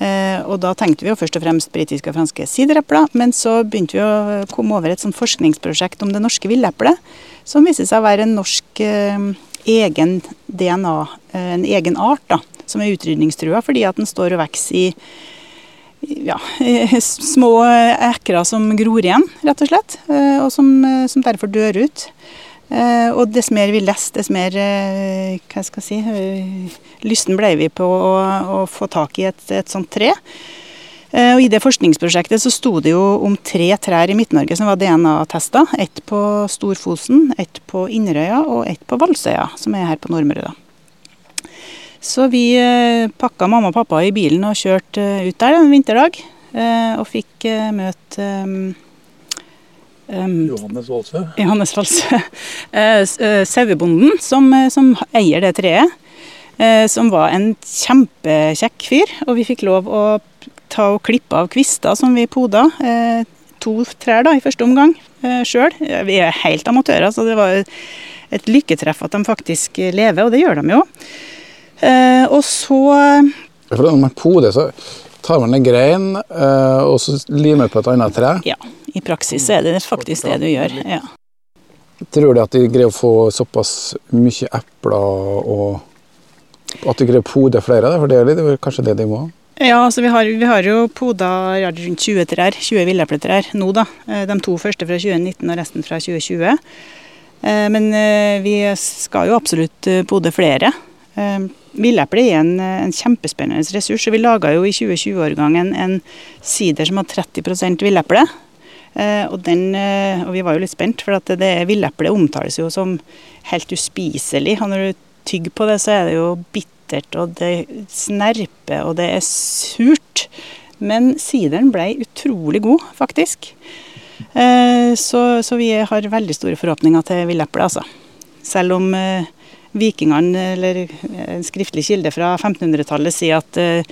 Eh, og da tenkte vi jo først og fremst britiske og franske siderepler, men så begynte vi å komme over et sånt forskningsprosjekt om det norske villeplet, som viste seg å være en norsk eh, egen DNA, eh, en egen art, da, som er utrydningstrua fordi at den står og vokser i ja, små ekrer som gror igjen, rett og slett, og som, som derfor dør ut. Eh, Og dess mer vi leste, dess mer eh, hva skal jeg si, eh, lysten ble vi på å, å få tak i et, et sånt tre. Eh, Og I det forskningsprosjektet så sto det jo om tre trær i Midt-Norge som var DNA-testa. Ett på Storfosen, ett på Inderøya og ett på Valsøya, som er her på Nordmøre. da. Så vi eh, pakka mamma og pappa i bilen og kjørte eh, ut der en vinterdag. Og fikk møte um, Johannes Valsø? Johannes Falsø. Eh, eh, Sauebonden som, eh, som eier det treet. eh, Som var en kjempekjekk fyr. Og vi fikk lov å ta og klippe av kvister som vi poda. eh, To trær da, i første omgang sjøl. Vi er helt amatører, så det var et lykketreff at de faktisk lever, og det gjør de jo. Eh, Og så For når man poder, så tar man en grein eh, og så limer på et annet tre. Ja, i praksis er det faktisk det du gjør. Ja. Tror du at de greier å få såpass mye epler og at de greier å pode flere? For det er kanskje det de må? Ja, altså vi har, vi har jo poda rundt 20 trær, 20 villepletrær nå da. Eh, De to første fra 2019 og resten fra 2020. Eh, Men eh, vi skal jo absolutt pode flere. Villeple er en, en kjempespennende ressurs. og Vi laga jo i 2020-årgangen en sider som har 30% villeple. Eh, Og, den, eh, og vi var jo litt spent, for at det, villeple omtales jo som helt uspiselig. Og når du tygger på det, så er det jo bittert, og det snerper, og det er surt. Men sideren ble utrolig god, faktisk. Eh, Så, så vi har veldig store forhåpninger til villeple altså. Selv om eh, vikingene, eller en skriftlig kilde fra 1500-tallet, sier at eh,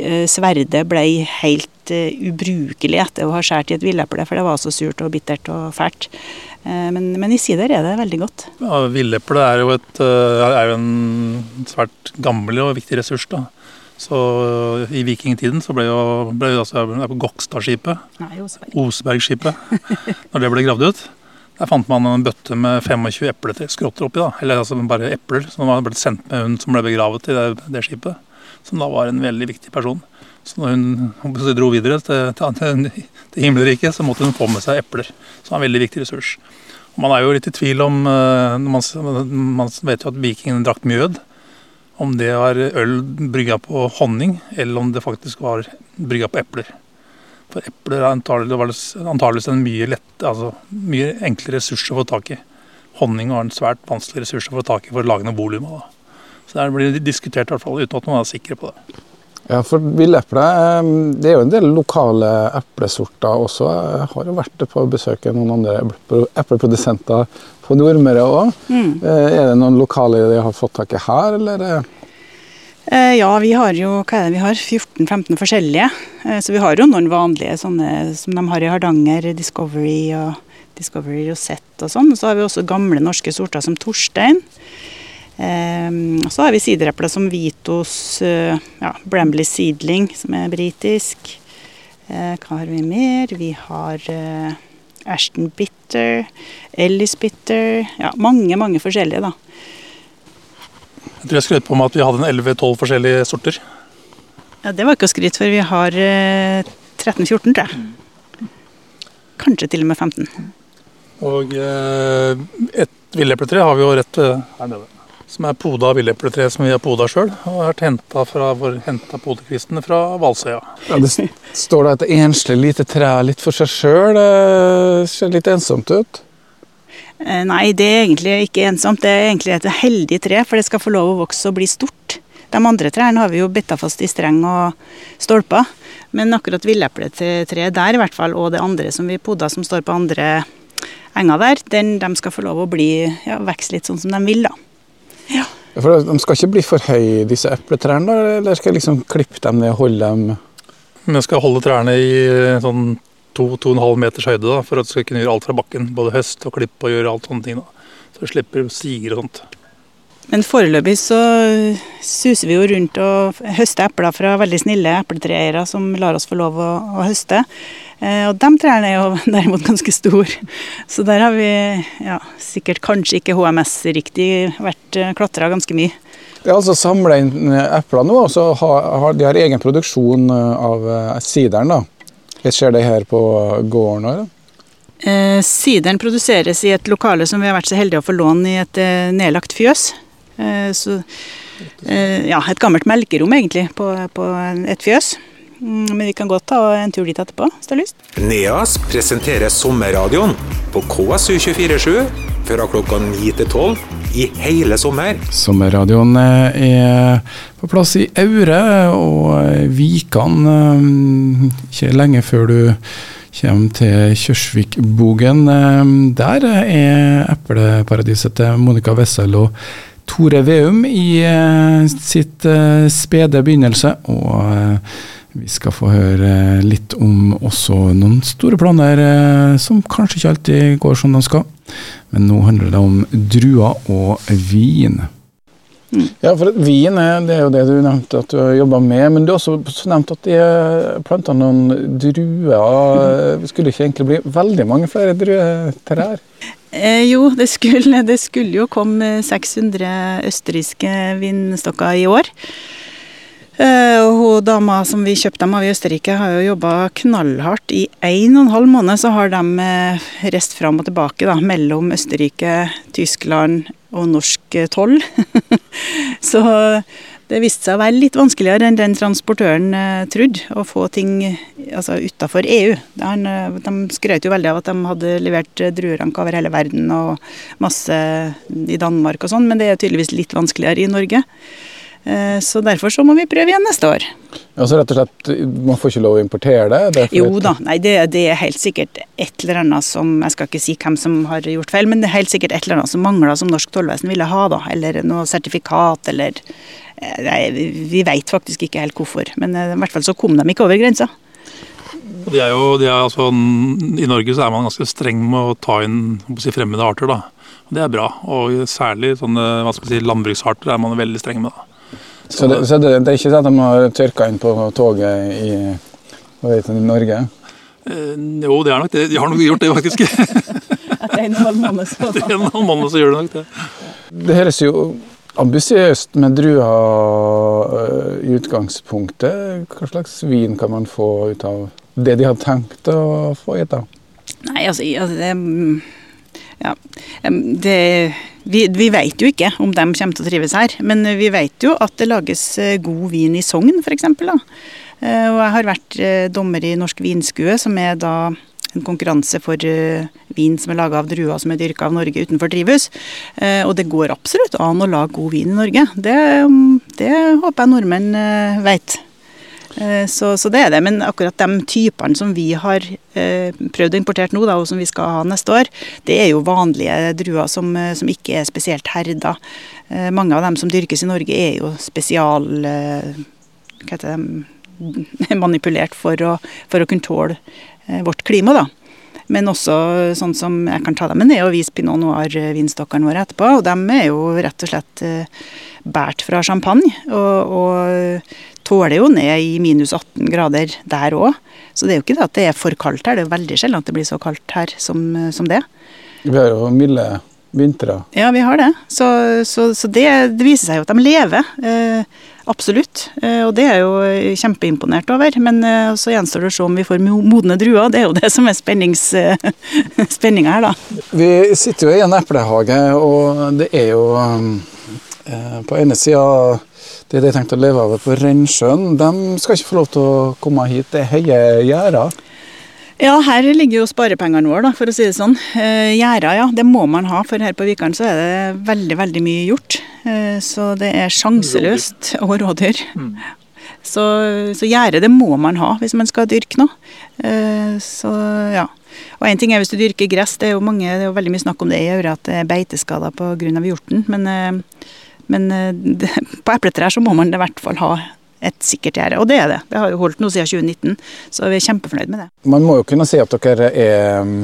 eh, sverdet ble helt eh, ubrukelig etter å ha skåret i et villeple, for det var så surt og bittert og fælt. Eh, Men, men i sider er det veldig godt. Ja, Villeple er jo, et, eh, er jo en svært gammel og viktig ressurs. da. Så I vikingtiden så ble jo, ble jo altså Gokstadskipet, Nei, Oseberg. Osbergskipet, når det ble gravd ut, Der fant man en bøtte med 25 epleskrotter oppi. da, Eller altså bare epler som var blitt sendt med hun som ble begravet i det, det skipet. Som da var en veldig viktig person. Så når hun, hun dro videre til, til, til himmelriket, så måtte hun få med seg epler. Som var en veldig viktig ressurs. Og man er jo litt i tvil om man, man vet jo at vikingene drakk mjød. Om det var øl brygga på honning, eller om det faktisk var brygga på epler. For epler er antageligvis en mye, lett, altså, mye enklere ressurs å få tak i. Honning har en svært vanskelig ressurs å få tak i for å lage noe volum av. Så det blir diskutert, i hvert fall, uten at man er sikker på det. Ja, for villeple Det er jo en del lokale eplesorter også. Jeg har jo vært på besøk av noen andre epleprodusenter på Nordmøre òg. Mm. Eh, er det noen lokale de har fått tak i her, eller? Eh, ja, vi har jo hva er det vi har, 14-15 forskjellige. Eh, så vi har jo noen vanlige sånne som de har i Hardanger, Discovery og Discovery Rosette og sånn. Så har vi også gamle norske sorter som Torstein. Um, så har vi siderepler som Vitos uh, ja, Bramley Seedling, som er britisk. Hva har vi mer? Vi har Ashton Bitter, Ellis Bitter Ja, mange, mange forskjellige, da. Jeg skrøt på meg at vi hadde en 11-12 forskjellige sorter. Ja, Det var ikke å skryte for. Vi har 13-14, tror jeg. Kanskje til og med 15. Og et villepletre har vi jo rett her nede som er poda villepletre som vi har poda sjøl. Og har henta fra podekvistene fra Valsøya. Ja, det står da et enslig lite tre litt for seg sjøl. Ser litt ensomt ut? Eh, nei, det er egentlig ikke ensomt. Det er egentlig et heldig tre, for det skal få lov å vokse og bli stort. De andre trærne har vi jo bitta fast i streng og stolper. Men akkurat villepletreet der, i hvert fall, og det andre som vi podda som står på andre enger der, den, de skal få lov å bli, ja, vokse litt sånn som de vil. da. Ja. For De skal ikke bli for høye, disse epletrærne? Eller skal jeg liksom klippe dem ned og holde dem Vi skal holde trærne i sånn 2-2,5 meters høyde da, for at du skal kunne gjøre alt fra bakken. Både høst og klipp og gjøre alt sånne ting. da. Så du slipper stiger og sånt. Men foreløpig så suser vi jo rundt og høster epler fra veldig snille epletreeiere som lar oss få lov å, å høste. Eh, og de trærne er jo derimot ganske store. Så der har vi ja, sikkert kanskje ikke HMS-riktig vært eh, klatra ganske mye. Det er altså samla inn epler nå, og så har, har de har egen produksjon eh, av sideren. da. Skjer det her på gården òg? Eh, sideren produseres i et lokale som vi har vært så heldige å få låne i et eh, nedlagt fjøs. Eh, så, eh, ja, et gammelt melkerom egentlig på, på et fjøs. Mm, men vi kan godt ta en tur dit etterpå, hvis du har lyst. NEAS presenterer sommerradioen på KSU247 fra klokka 9 til 12 i hele sommer. Sommerradioen eh, er på plass i Aure og Vikan ikke lenge før du kommer til Kjørsvikbogen. Der er epleparadiset til Monica Wessel og Tore Veum i eh, sitt eh, spede begynnelse. Og eh, vi skal få høre litt om også noen store planer som kanskje ikke alltid går som de skal. Men nå handler det om druer og vin. Mm. Ja, for Vin er, det er jo det du nevnte at du har jobba med, men du har også nevnt at de planta noen druer. Skulle ikke egentlig bli veldig mange flere druetrær? Eh, jo, det skulle, det skulle, jo komme 600 østerrikske vinstokker i år. Eh, og hun dama som vi kjøpte dem av i Østerrike, har jo jobba knallhardt. I en og en halv måned så har de eh, reist fram og tilbake da, mellom Østerrike, Tyskland og norsk toll. så det viste seg å være litt vanskeligere enn den transportøren eh, trodde, å få ting altså, utafor EU. Eh, de skrøt jo veldig av at de hadde levert eh, drueranker over hele verden og masse i Danmark og sånn, men det er tydeligvis litt vanskeligere i Norge. Eh, så derfor så må vi prøve igjen neste år. Ja, så rett og slett, Man får ikke lov å importere det? det jo da, nei, det, det, er helt sikkert et eller annet som Jeg skal ikke si hvem som har gjort feil, men det er helt sikkert et eller annet som mangler som norsk tollvesen ville ha. da, Eller noe sertifikat, eller Eh, nei, vi veit faktisk ikke helt hvorfor, men eh, i hvert fall så kom de ikke over grensa. De er jo, de er altså, I Norge så er man ganske streng med å ta inn si, fremmede arter. da. Det er bra. Og særlig sånne hva skal si, landbruksarter er man veldig streng med. da. Så, så, det, så det, det, er ikke sånn at de har tørka inn på toget i, i Norge? Eh, jo, det er nok det. De har nok gjort det, faktisk. og en halv måned. Så. Etter en og en halv måned så gjør det nok det. Det høres jo ambisiøst med druer øh, i utgangspunktet. Hva slags vin kan man få ut av det de har tenkt å få hit? da? Nei, altså, altså det, mm, ja, det vi, vi vet jo ikke om de kommer til å trives her, men vi vet jo at det lages eh, god vin i Sogn f.eks. Og jeg har vært eh, dommer i Norsk vinskue, som er da en konkurranse for eh, vin som er laga av druer som er dyrka av Norge utenfor drivhus. Eh, Og det går absolutt an å lage god vin i Norge. Det, mm, det håper jeg nordmenn veit. Eh, Så, så det er det. Men akkurat de typene som vi har eh, prøvd å importere nå, da, og som vi skal ha neste år, det er jo vanlige druer som, eh, som ikke er spesielt herda. Eh, mange av dem som dyrkes i Norge er jo spesial... Eh, hva heter det? Manipulert for å, for å kunne tåle eh, vårt klima, da. Men også sånn som jeg kan ta dem med ned og vise Pinot Noir-vinstokkene våre etterpå. Og de er jo rett og slett eh, båret fra champagne. Og, og tåler jo ned i minus 18 grader der òg. Så det er jo ikke det at det er for kaldt her. Det er veldig sjelden at det blir så kaldt her som, som det. Vi har jo milde vintre. Ja, vi har det. Så, så, så det, det viser seg jo at de lever. Eh, absolutt. Eh, og det er jeg jo kjempeimponert over. Men eh, så gjenstår det å se om vi får modne druer. Det er jo det som er spennings, spenninga her, da. Vi sitter jo i en eplehage, og det er jo eh, På ene sida det de har tenkt å leve av på Rennsjøen, de skal ikke få lov til å komme hit. Det er høye gjerder. Ja, her ligger jo sparepengene våre, da, for å si det sånn. Eh, Gjerder, ja, det må man ha, for her på Vikaren så er det veldig, veldig mye gjort. Eh, så det er sjanseløst. Og rådyr. Så, så gjerde, det må man ha hvis man skal dyrke noe. Eh, så ja. Og en ting er hvis du dyrker gress, det er jo, mange, det er jo veldig mye snakk om det i Aure, at det er beiteskader pga. hjorten. Men, eh, men eh, det, på epletrær så må man i hvert fall ha et sikkert gjerde. Og det er det. Det har jo holdt nå siden 2019, så vi er kjempefornøyd med det. Man må jo kunne si at dere er um,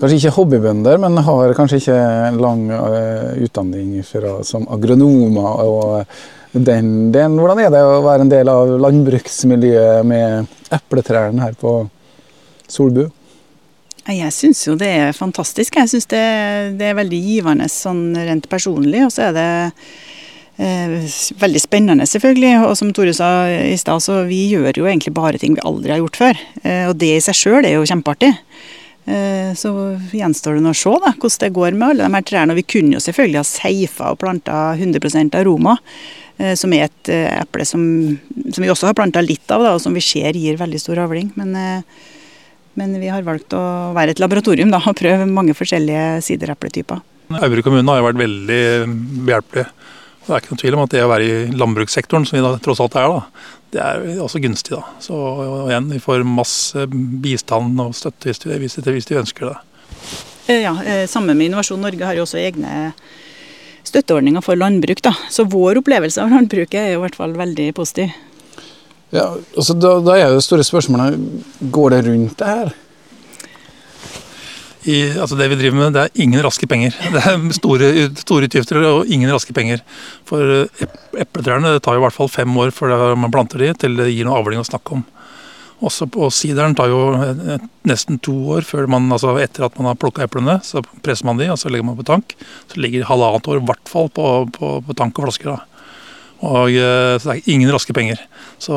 kanskje ikke hobbybønder, men har kanskje ikke lang uh, utdanning fra, som agronomer. og den, delen. Hvordan er det å være en del av landbruksmiljøet med epletrærne her på Solbu? Jeg syns jo det er fantastisk. Jeg syns det, det er veldig givende sånn rent personlig. Og så er det eh, veldig spennende, selvfølgelig. Og som Tore sa i stad, så vi gjør jo egentlig bare ting vi aldri har gjort før. Eh, og det i seg sjøl er jo kjempeartig. Eh, så gjenstår det nå å se da, hvordan det går med alle de her trærne. Og vi kunne jo selvfølgelig ha seifa og planta 100% aroma. eh, Som er et eh, eple som, som vi også har planta litt av, da, og som vi ser gir veldig stor avling. Men eh, men vi har valgt å være et laboratorium da, og prøve mange forskjellige siderepletyper. Aure kommune har jo vært veldig behjelpelig. Det er ikke noen tvil om at det å være i landbrukssektoren, som vi da tross alt er, da, det er også gunstig. da. Så igjen, Vi får masse bistand og støtte hvis de, hvis de, hvis de ønsker det. Eh, Ja, eh, Sammen med Innovasjon Norge har jo også egne støtteordninger for landbruk. da. Så vår opplevelse av landbruket er jo i hvert fall veldig positiv. Ja, altså da, da er jo det store spørsmålet går det rundt det her. I, altså det vi driver med, det er ingen raske penger. Det er store, store utgifter og ingen raske penger. For ep- epletrærne tar jo i hvert fall fem år før man planter de, til det gir noe avling å snakke om. Også på sideren tar jo eh, nesten to år før man, altså etter at man har plukka eplene. Så presser man de, og så legger man på tank. Så ligger halvannet år i hvert fall på, på, på tank og flasker. da. Og, eh, så det er ingen raske penger. Så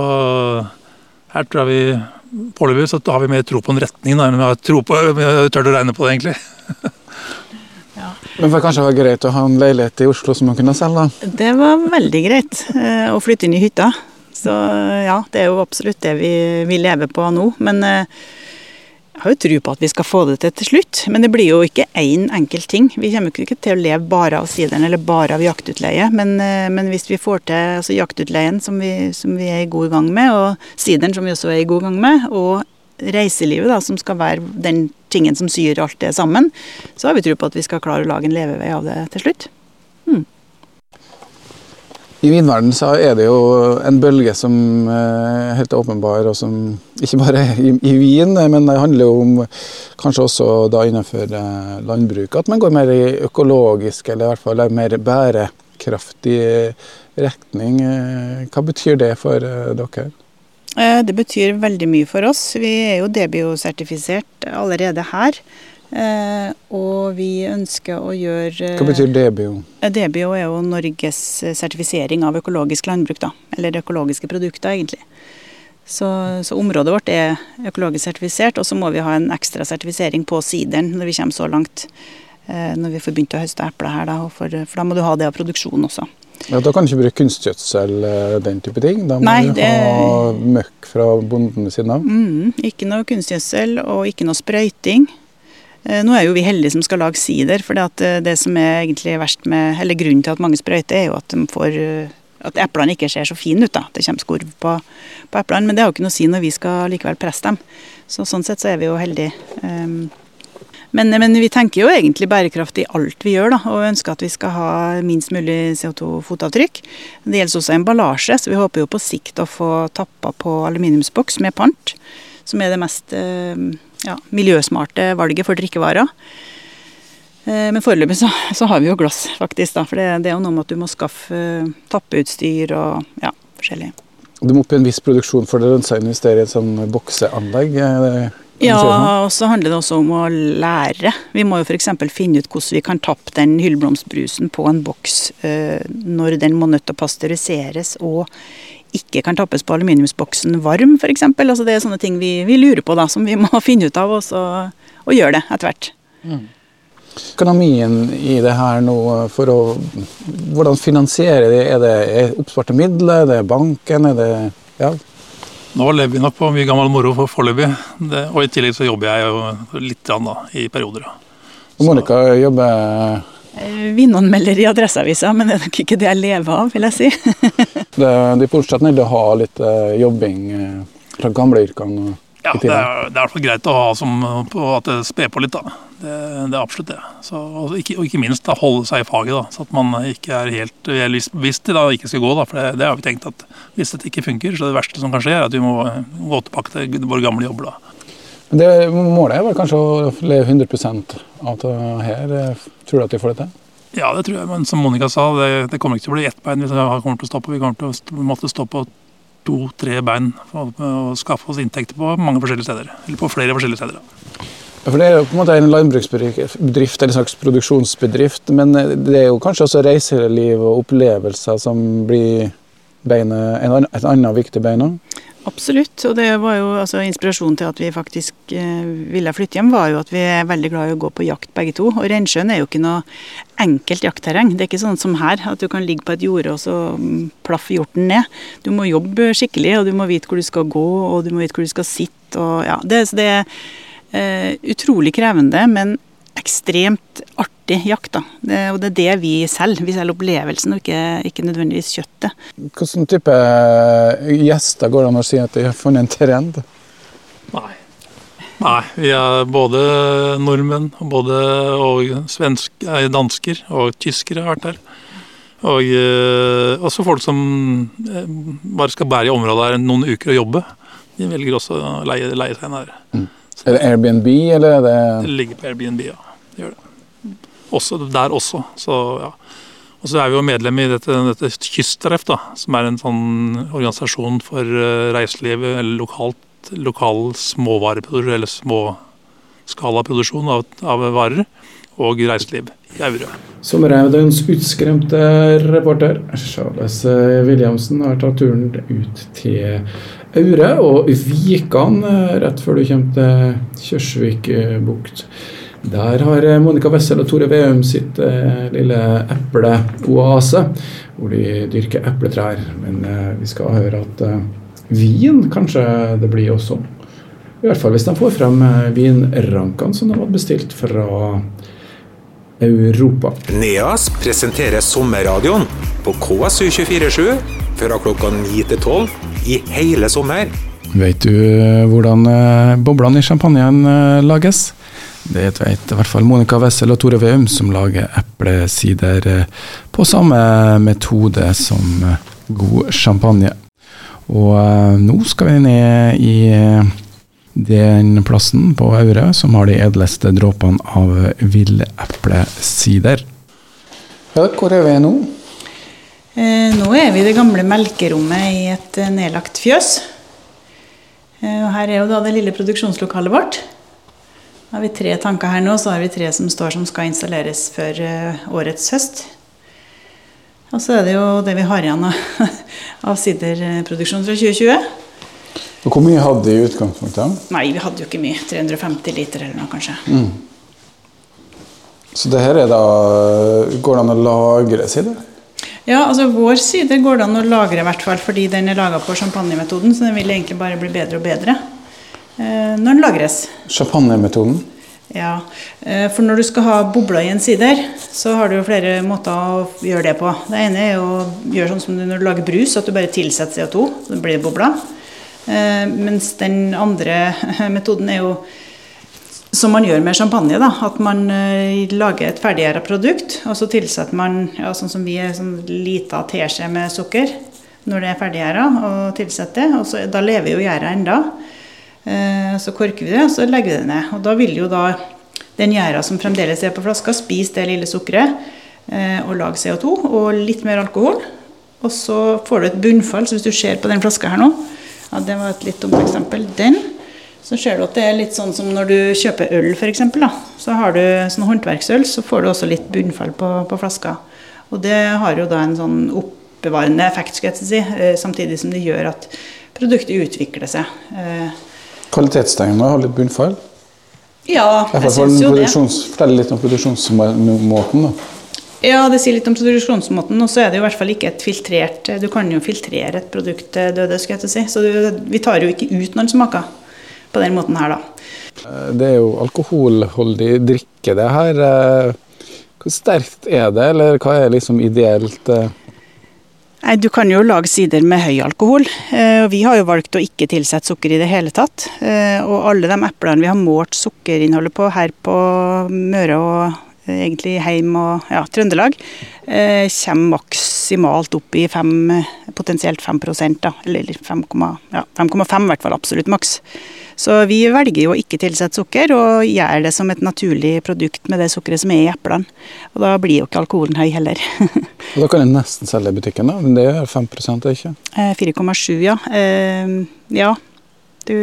her tror jeg vi Foreløpig så har vi mer tro på en retning enn vi har tro på, vi har tørt å regne på det, egentlig. Men det kanskje var greit å ha en leilighet i Oslo som man kunne selge? da? Det var veldig greit eh, å flytte inn i hytta. Så ja, det er jo absolutt det vi, vi lever på nå. Men eh, jeg har jo tro på at vi skal få det til til slutt. Men det blir jo ikke én enkelt ting. Vi kommer ikke til å leve bare av sideren eller bare av jaktutleie. Men, eh, men hvis vi får til altså jaktutleien, som vi, som vi er i god gang med, og sideren, som vi også er i god gang med, og reiselivet, da, som skal være den tingen som syr alt det sammen, så har vi tro på at vi skal klare å lage en levevei av det til slutt. I vinverden så er det jo en bølge som er helt åpenbar, og som ikke bare i, i vin, men det handler jo om kanskje også da innenfor landbruket landbruk. At man går mer i økologisk, eller i hvert fall mer bærekraftig retning. Eh, Hva betyr det for eh, dere? Eh, Det betyr veldig mye for oss. Vi er jo Debio-sertifisert allerede her. Eh, og vi ønsker å gjøre Hva betyr? DBO Debio er jo Norges eh, sertifisering av økologisk landbruk, da. Eller økologiske produkter, egentlig. Så, så området vårt er økologisk sertifisert, og så må vi ha en ekstra sertifisering på sideren når vi kommer så langt. Eh, når vi får begynt å høste epler her, da, for, for da må du ha det av produksjon også. Ja, Da kan du ikke bruke kunstgjødsel den type ting? Da må Nei, du det- ha møkk fra bonden ved siden av? Mm, ikke noe kunstgjødsel og ikke noe sprøyting. Eh, Nå er jo vi heldige som skal lage sider, for eh, det som er egentlig verst med, eller grunnen til at mange sprøyter, er jo at, de får, eh, at eplene ikke ser så fine ut. da. Det kommer skorv på, på eplene, men det har jo ikke noe å si når vi skal likevel presse dem. Så Sånn sett så er vi jo heldige. Um, men, men vi tenker jo egentlig bærekraft i alt vi gjør, da, og ønsker at vi skal ha minst mulig CO2-fotavtrykk. Det gjelder også emballasje, så vi håper jo på sikt å få tappa på aluminiumsboks med pant, som er det mest eh, ja, miljøsmarte valget for drikkevarer. Eh, Men foreløpig så, så har vi jo glass, faktisk. da, For det, det er jo noe med at du må skaffe eh, tappeutstyr og ja, forskjellig. Du må opp i en viss produksjon for det lønner seg å investere i et sånn bokseanlegg? du Ja, og så handler det også om å lære. Vi må jo f.eks. finne ut hvordan vi kan tappe den hyllblomstbrusen på en boks eh, når den må nødt til å pasteuriseres og ikke kan tappes på aluminiumsboksen varm, f.eks. Altså, det er sånne ting vi, vi lurer på, da, som vi må finne ut av, og, så, og gjøre det etter hvert. Økonomien i det her nå, for å Hvordan finansiere det? Er det er oppsparte midler? Er det banken? Er det Ja. Nå lever vi nok på mye gammel moro for foreløpig. Og i tillegg så jobber jeg jo litt da, i perioder. Og Monica jobber Eh, Vinanmelder i Adresseavisa, men det er nok ikke det jeg lever av, vil jeg si. det, De fortsetter fortsatt å ha litt eh, jobbing eh, fra gamleyrkene. Ja, i det er, det er fall greit å ha som på at det sper på litt, da. Det, det er absolutt det. Så, og, ikke, og ikke minst da, holde seg i faget, da, så at man ikke er helt Hvis bevisst til det ikke skal gå. da, For det, det har vi tenkt at hvis dette ikke funker, så det verste som kan skje, er at vi må gå tilbake til våre gamle jobber. da. Men det, målet er vel kanskje å leve 100 av det her. Tror du at de får det til? Ja, det tror jeg, men som Monica sa, det, det kommer ikke til å bli ett bein vi kommer til å stå på. Vi kommer til å måtte stå på to-tre bein for å skaffe oss inntekter på mange forskjellige steder. Eller på flere forskjellige steder. da. Ja, For Det er jo på en måte en landbruksbedrift, eller en slags produksjonsbedrift. Men det er jo kanskje også reiseliv og opplevelser som blir beinet, et annet viktig bein òg? Absolutt. Og det var jo altså, inspirasjonen til at vi faktisk eh, ville flytte hjem, var jo at vi er veldig glad i å gå på jakt begge to. Og Reinsjøen er jo ikke noe enkelt jaktterreng. Det er ikke sånn som her, at du kan ligge på et jorde og så mm, plaffe hjorten ned. Du må jobbe skikkelig, og du må vite hvor du skal gå, og du må vite hvor du skal sitte. Og, ja, det, så det er eh, utrolig krevende, men ekstremt artig jakt. da. Det, og det er det vi selger. Vi selger opplevelsen, og ikke, ikke nødvendigvis kjøttet. Hvilken type eh, gjester går det an å si at de har funnet en trend? Nei. Nei, vi er både nordmenn både og svensk, dansker og tyskere har vært her. Og eh, også folk som eh, bare skal bære i området her noen uker og jobbe. De velger også å leie, leie seg inn her. Er det Airbnb, eller er det Det ligger på Airbnb, ja. Det gjør det. Også der også, så ja. Og så er vi jo medlem i dette, dette Kystreff, da, som er en sånn organisasjon for eh, reiselivet, eller lokalt, lokal småvareproduksjon, eller småskalaproduksjon av, av varer, og reiseliv i Aure. Sommerhaugdens utskremte reporter Charles Williamsen har tatt turen ut til Aure og Vikan eh, rett før du kommer til Kjørsvikbukt. Der har eh, Monica Wessel og Tore Veum sitt eh, lille epleoase, hvor de dyrker epletrær. Men eh, vi skal høre at eh, vin kanskje det blir også. I hvert fall hvis de får frem eh, vinrankene som de hadde bestilt fra Europa. NEAS presenterer sommerradioen på KSU247 fra klokka 9 til 12 i hele sommer. Vet du eh, hvordan eh, boblene i champagnen eh, lages? Det vet i hvert fall Monica Wessel og Tore Veum, som lager eplesider på samme metode som god champagne. Og nå skal vi ned i den plassen på Aure som har de edleste dråpene av villeplesider. Ja, hvor er vi nå? Eh, Nå er vi i det gamle melkerommet i et eh, nedlagt fjøs. Eh, og Her er jo da det lille produksjonslokalet vårt. Da har vi tre tanker her nå, så har vi tre som står som skal installeres før årets høst. Og så er det jo det vi har igjen av, siderproduksjon fra 2020. Og Hvor mye hadde de i utgangspunktet? Nei, vi hadde jo ikke mye. 350 liter eller noe, kanskje. Så det her er da Går det an å lagre sider? Ja, altså Vår side går det an å lagre, i hvert fall fordi den er laga på champagnemetoden. Så den vil egentlig bare bli bedre og bedre eh, når den lagres. Champagnemetoden? Ja, eh, For når du skal ha bobler i en sider, så har du jo flere måter å gjøre det på. Det ene er å gjøre sånn som når du lager brus, at du bare tilsetter CO2. Så blir det bobler. Eh, mens den andre metoden er jo som man gjør med champagne. da, At man uh, lager et ferdiggjæra produkt, og så tilsetter man ja, sånn som vi er, sånn lita teskje med sukker når det er ferdiggjæra, og tilsetter. og så, Da lever jo gjæra enda. Uh, så korker vi det, og så legger vi det ned. Og da vil jo da den gjæra som fremdeles er på flaska, spise det lille sukkeret uh, og lage CO2 og litt mer alkohol. Og så får du et bunnfall. Så hvis du ser på den flaska her nå, ja, det var et litt dumt eksempel. Den. Så ser du at det er litt sånn som når du kjøper øl, f.eks. Så har du sånn håndverksøl, så får du også litt bunnfall på, på flaska. Og det har jo da en sånn oppbevarende effekt, skal jeg si, eh, samtidig som det gjør at produktet utvikler seg. Kvalitetstegnene har litt bunnfall? Ja, jeg fall syns jo det. Fortell litt om produksjonsmåten. da. Ja, det sier litt om produksjonsmåten, og så er det jo i hvert fall ikke et filtrert Du kan jo filtrere et produkt døde, skulle jeg til å si. Så vi tar jo ikke ut noen smaker på den måten her, da. Eh, Det er jo alkoholholdig drikke, det her. Eh, Hvor sterkt er det, eller hva er liksom ideelt? eh? Nei, Du kan jo lage sider med høy alkohol. og Vi har jo valgt å ikke tilsette sukker i det hele tatt. Og alle de eplene vi har målt sukkerinnholdet på her på Møre og egentlig Heim og ja, Trøndelag, eh, kommer maksimalt opp i fem, potensielt 5 da. Eller 5,5 ja, i hvert fall, absolutt maks. Så vi velger jo å ikke tilsette sukker, og gjør det som et naturlig produkt med det sukkeret som er i eplene. Og da blir jo ikke alkoholen høy heller. Og Da kan en nesten selge i butikken, da. Men det er 5 er ikke? Eh, 4,7, ja. Eh, ja. Du,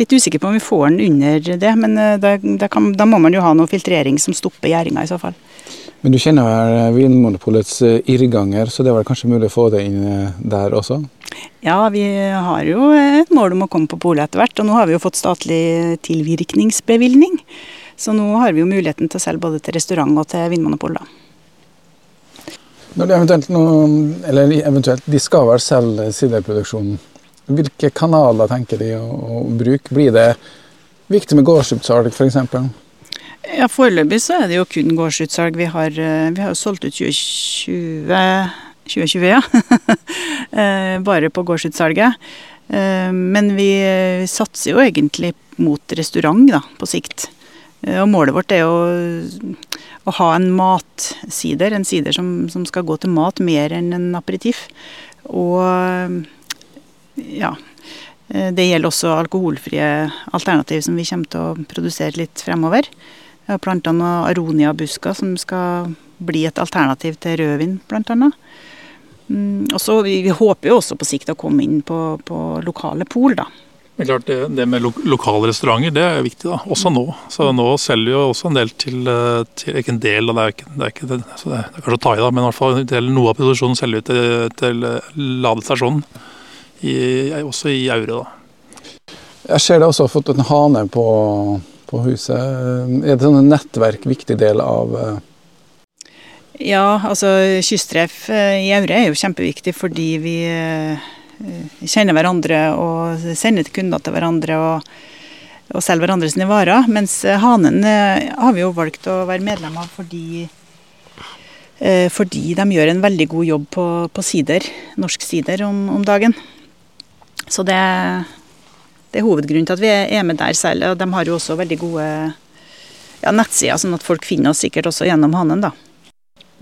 litt usikker på om vi får den under det, men eh, da, da, kan, da må man jo ha noe filtrering som stopper gjæringa i så fall. Men du kjenner vel Vinmonopolets eh, irrganger, så det var kanskje mulig å få det inn eh, der også? Ja, vi har jo et mål om å komme på polet etter hvert, og nå har vi jo fått statlig tilvirkningsbevilgning. Så nå har vi jo muligheten til å selge både til restaurant og til Vinmonopol, da. Når det eventuelt noe, eller eventuelt, De skal vel selge siderproduksjonen. Hvilke kanaler tenker de å, å bruke? Blir det viktig med gårdsutsalg f.eks.? Ja, Foreløpig så er det jo kun gårdsutsalg. Vi har, eh, vi har jo solgt ut 2020, 2020 ja. Eh, Bare på gårdsutsalget. Eh, Men vi satser jo egentlig mot restaurant da, på sikt. Og målet vårt er å, å ha en matsider, en sider som, som skal gå til mat mer enn en aperitiff. Og ja. eh, Det gjelder også alkoholfrie alternativ som vi kommer til å produsere litt fremover. Jeg har planta noen aronia-busker som skal bli et alternativ til rødvin, annet. Mm, og så vi, håper jo også på sikt å komme inn på, på lokale pol, da. Men klart, det, det med lo lokale restauranter det er viktig, da. også nå. Så nå selger vi jo også en del til, eh, til Ikke en del, det er ikke, det er ikke det, det, det er kanskje å ta i, da, men i hvert fall noe av produksjonen selger vi til, til eh, ladestasjonen. I, også i Aure, da. Jeg ser det også har fått en hane på, på huset. Er det sånn nettverk viktig del av eh, Ja, altså kysttreff eh, i Aure er jo kjempeviktig fordi vi eh, kjenner hverandre og sender kunder til hverandre og, og selger hverandre sine varer. Mens eh, Hanen eh, har vi jo valgt å være medlem av fordi eh, fordi de gjør en veldig god jobb på, på sider, norsk sider om, om dagen. Så det, det er hovedgrunnen til at vi er med der selv. Og de har jo også veldig gode ja, nettsider, sånn at folk finner oss sikkert også gjennom Hanen, da.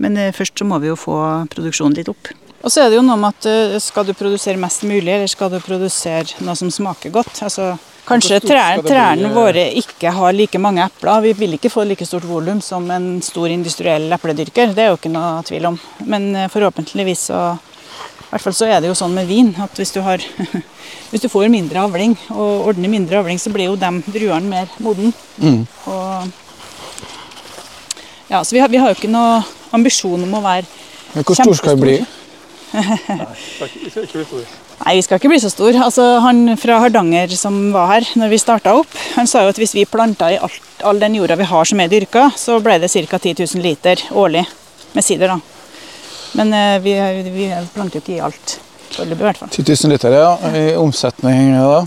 Men eh, først så må vi jo få produksjonen litt opp. Og så er det jo noe med at eh, skal du produsere mest mulig, eller skal du produsere noe som smaker godt? Altså, kanskje trærne, trærne eh? våre ikke har like mange epler. Vi vil ikke få like stort volum som en stor industriell epledyrker, det er jo ikke noe tvil om. Men forhåpentligvis så, hvert fall så er det jo sånn med vin at hvis du, har, hvis du får mindre avling og ordner mindre avling, så blir jo de druene mer moden. Mm. Ja, så vi har, vi har jo ikke noe ambisjon om å være Men hvor stor skal vi bli? Nei, vi skal ikke bli så stor. Altså, han fra Hardanger som var her når vi starta opp, han sa jo at hvis vi planta i alt, all den jorda vi har som er dyrka, så ble det ca. 10 000 liter årlig med sider. da. Men eh, vi, vi planter jo ikke i alt foreløpig, i hvert fall. 10 000 liter, ja. I omsetning da?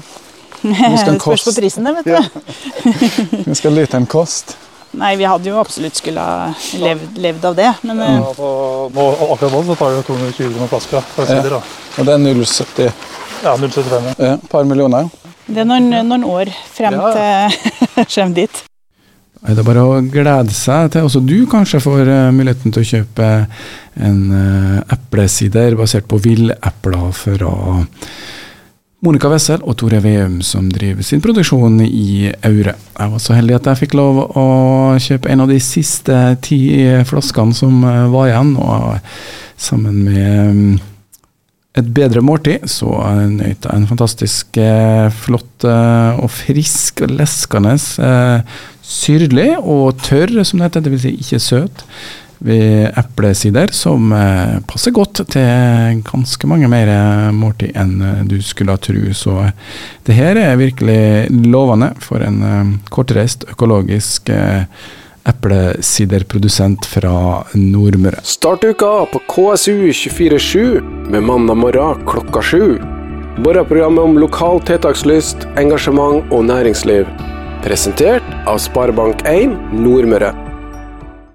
Det spørs på prisen, det, vet du. Hva skal literen koste? Nei, vi hadde jo absolutt skulle ha levd, levd av det, men ja, Altså, nå, akkurat nå så tar det 220 kroner flaska Ja. da. Og det er 0,70. Ja, 0,75. ja. Ja, par millioner. det er noen, noen år frem Ja, til frem dit. Er det bare å glede seg til også du kanskje får eh, muligheten til å kjøpe en uh, eplesider basert på villepler fra Monica Wessel og Tore Veum, som driver sin produksjon i Aure. Jeg var så heldig at jeg fikk lov å kjøpe en av de siste ti flaskene som eh, var igjen, og sammen med mm, et bedre måltid, så nøt jeg en fantastisk eh, flott eh, og frisk og leskende eh, syrlig og tørr, som det heter, dvs. Si ikke søt, ved eplesider, som eh, passer godt til ganske mange mer eh, måltid enn eh, du skulle tro. Så det her er virkelig lovende for en kortreist, økologisk eplesiderprodusent fra Nordmøre. Start uka på KSU 24-7 med mandag morgen klokka sju. Morgenprogrammet om lokal tiltakslyst, engasjement og næringsliv. Presentert av Sparebank1 Nordmøre.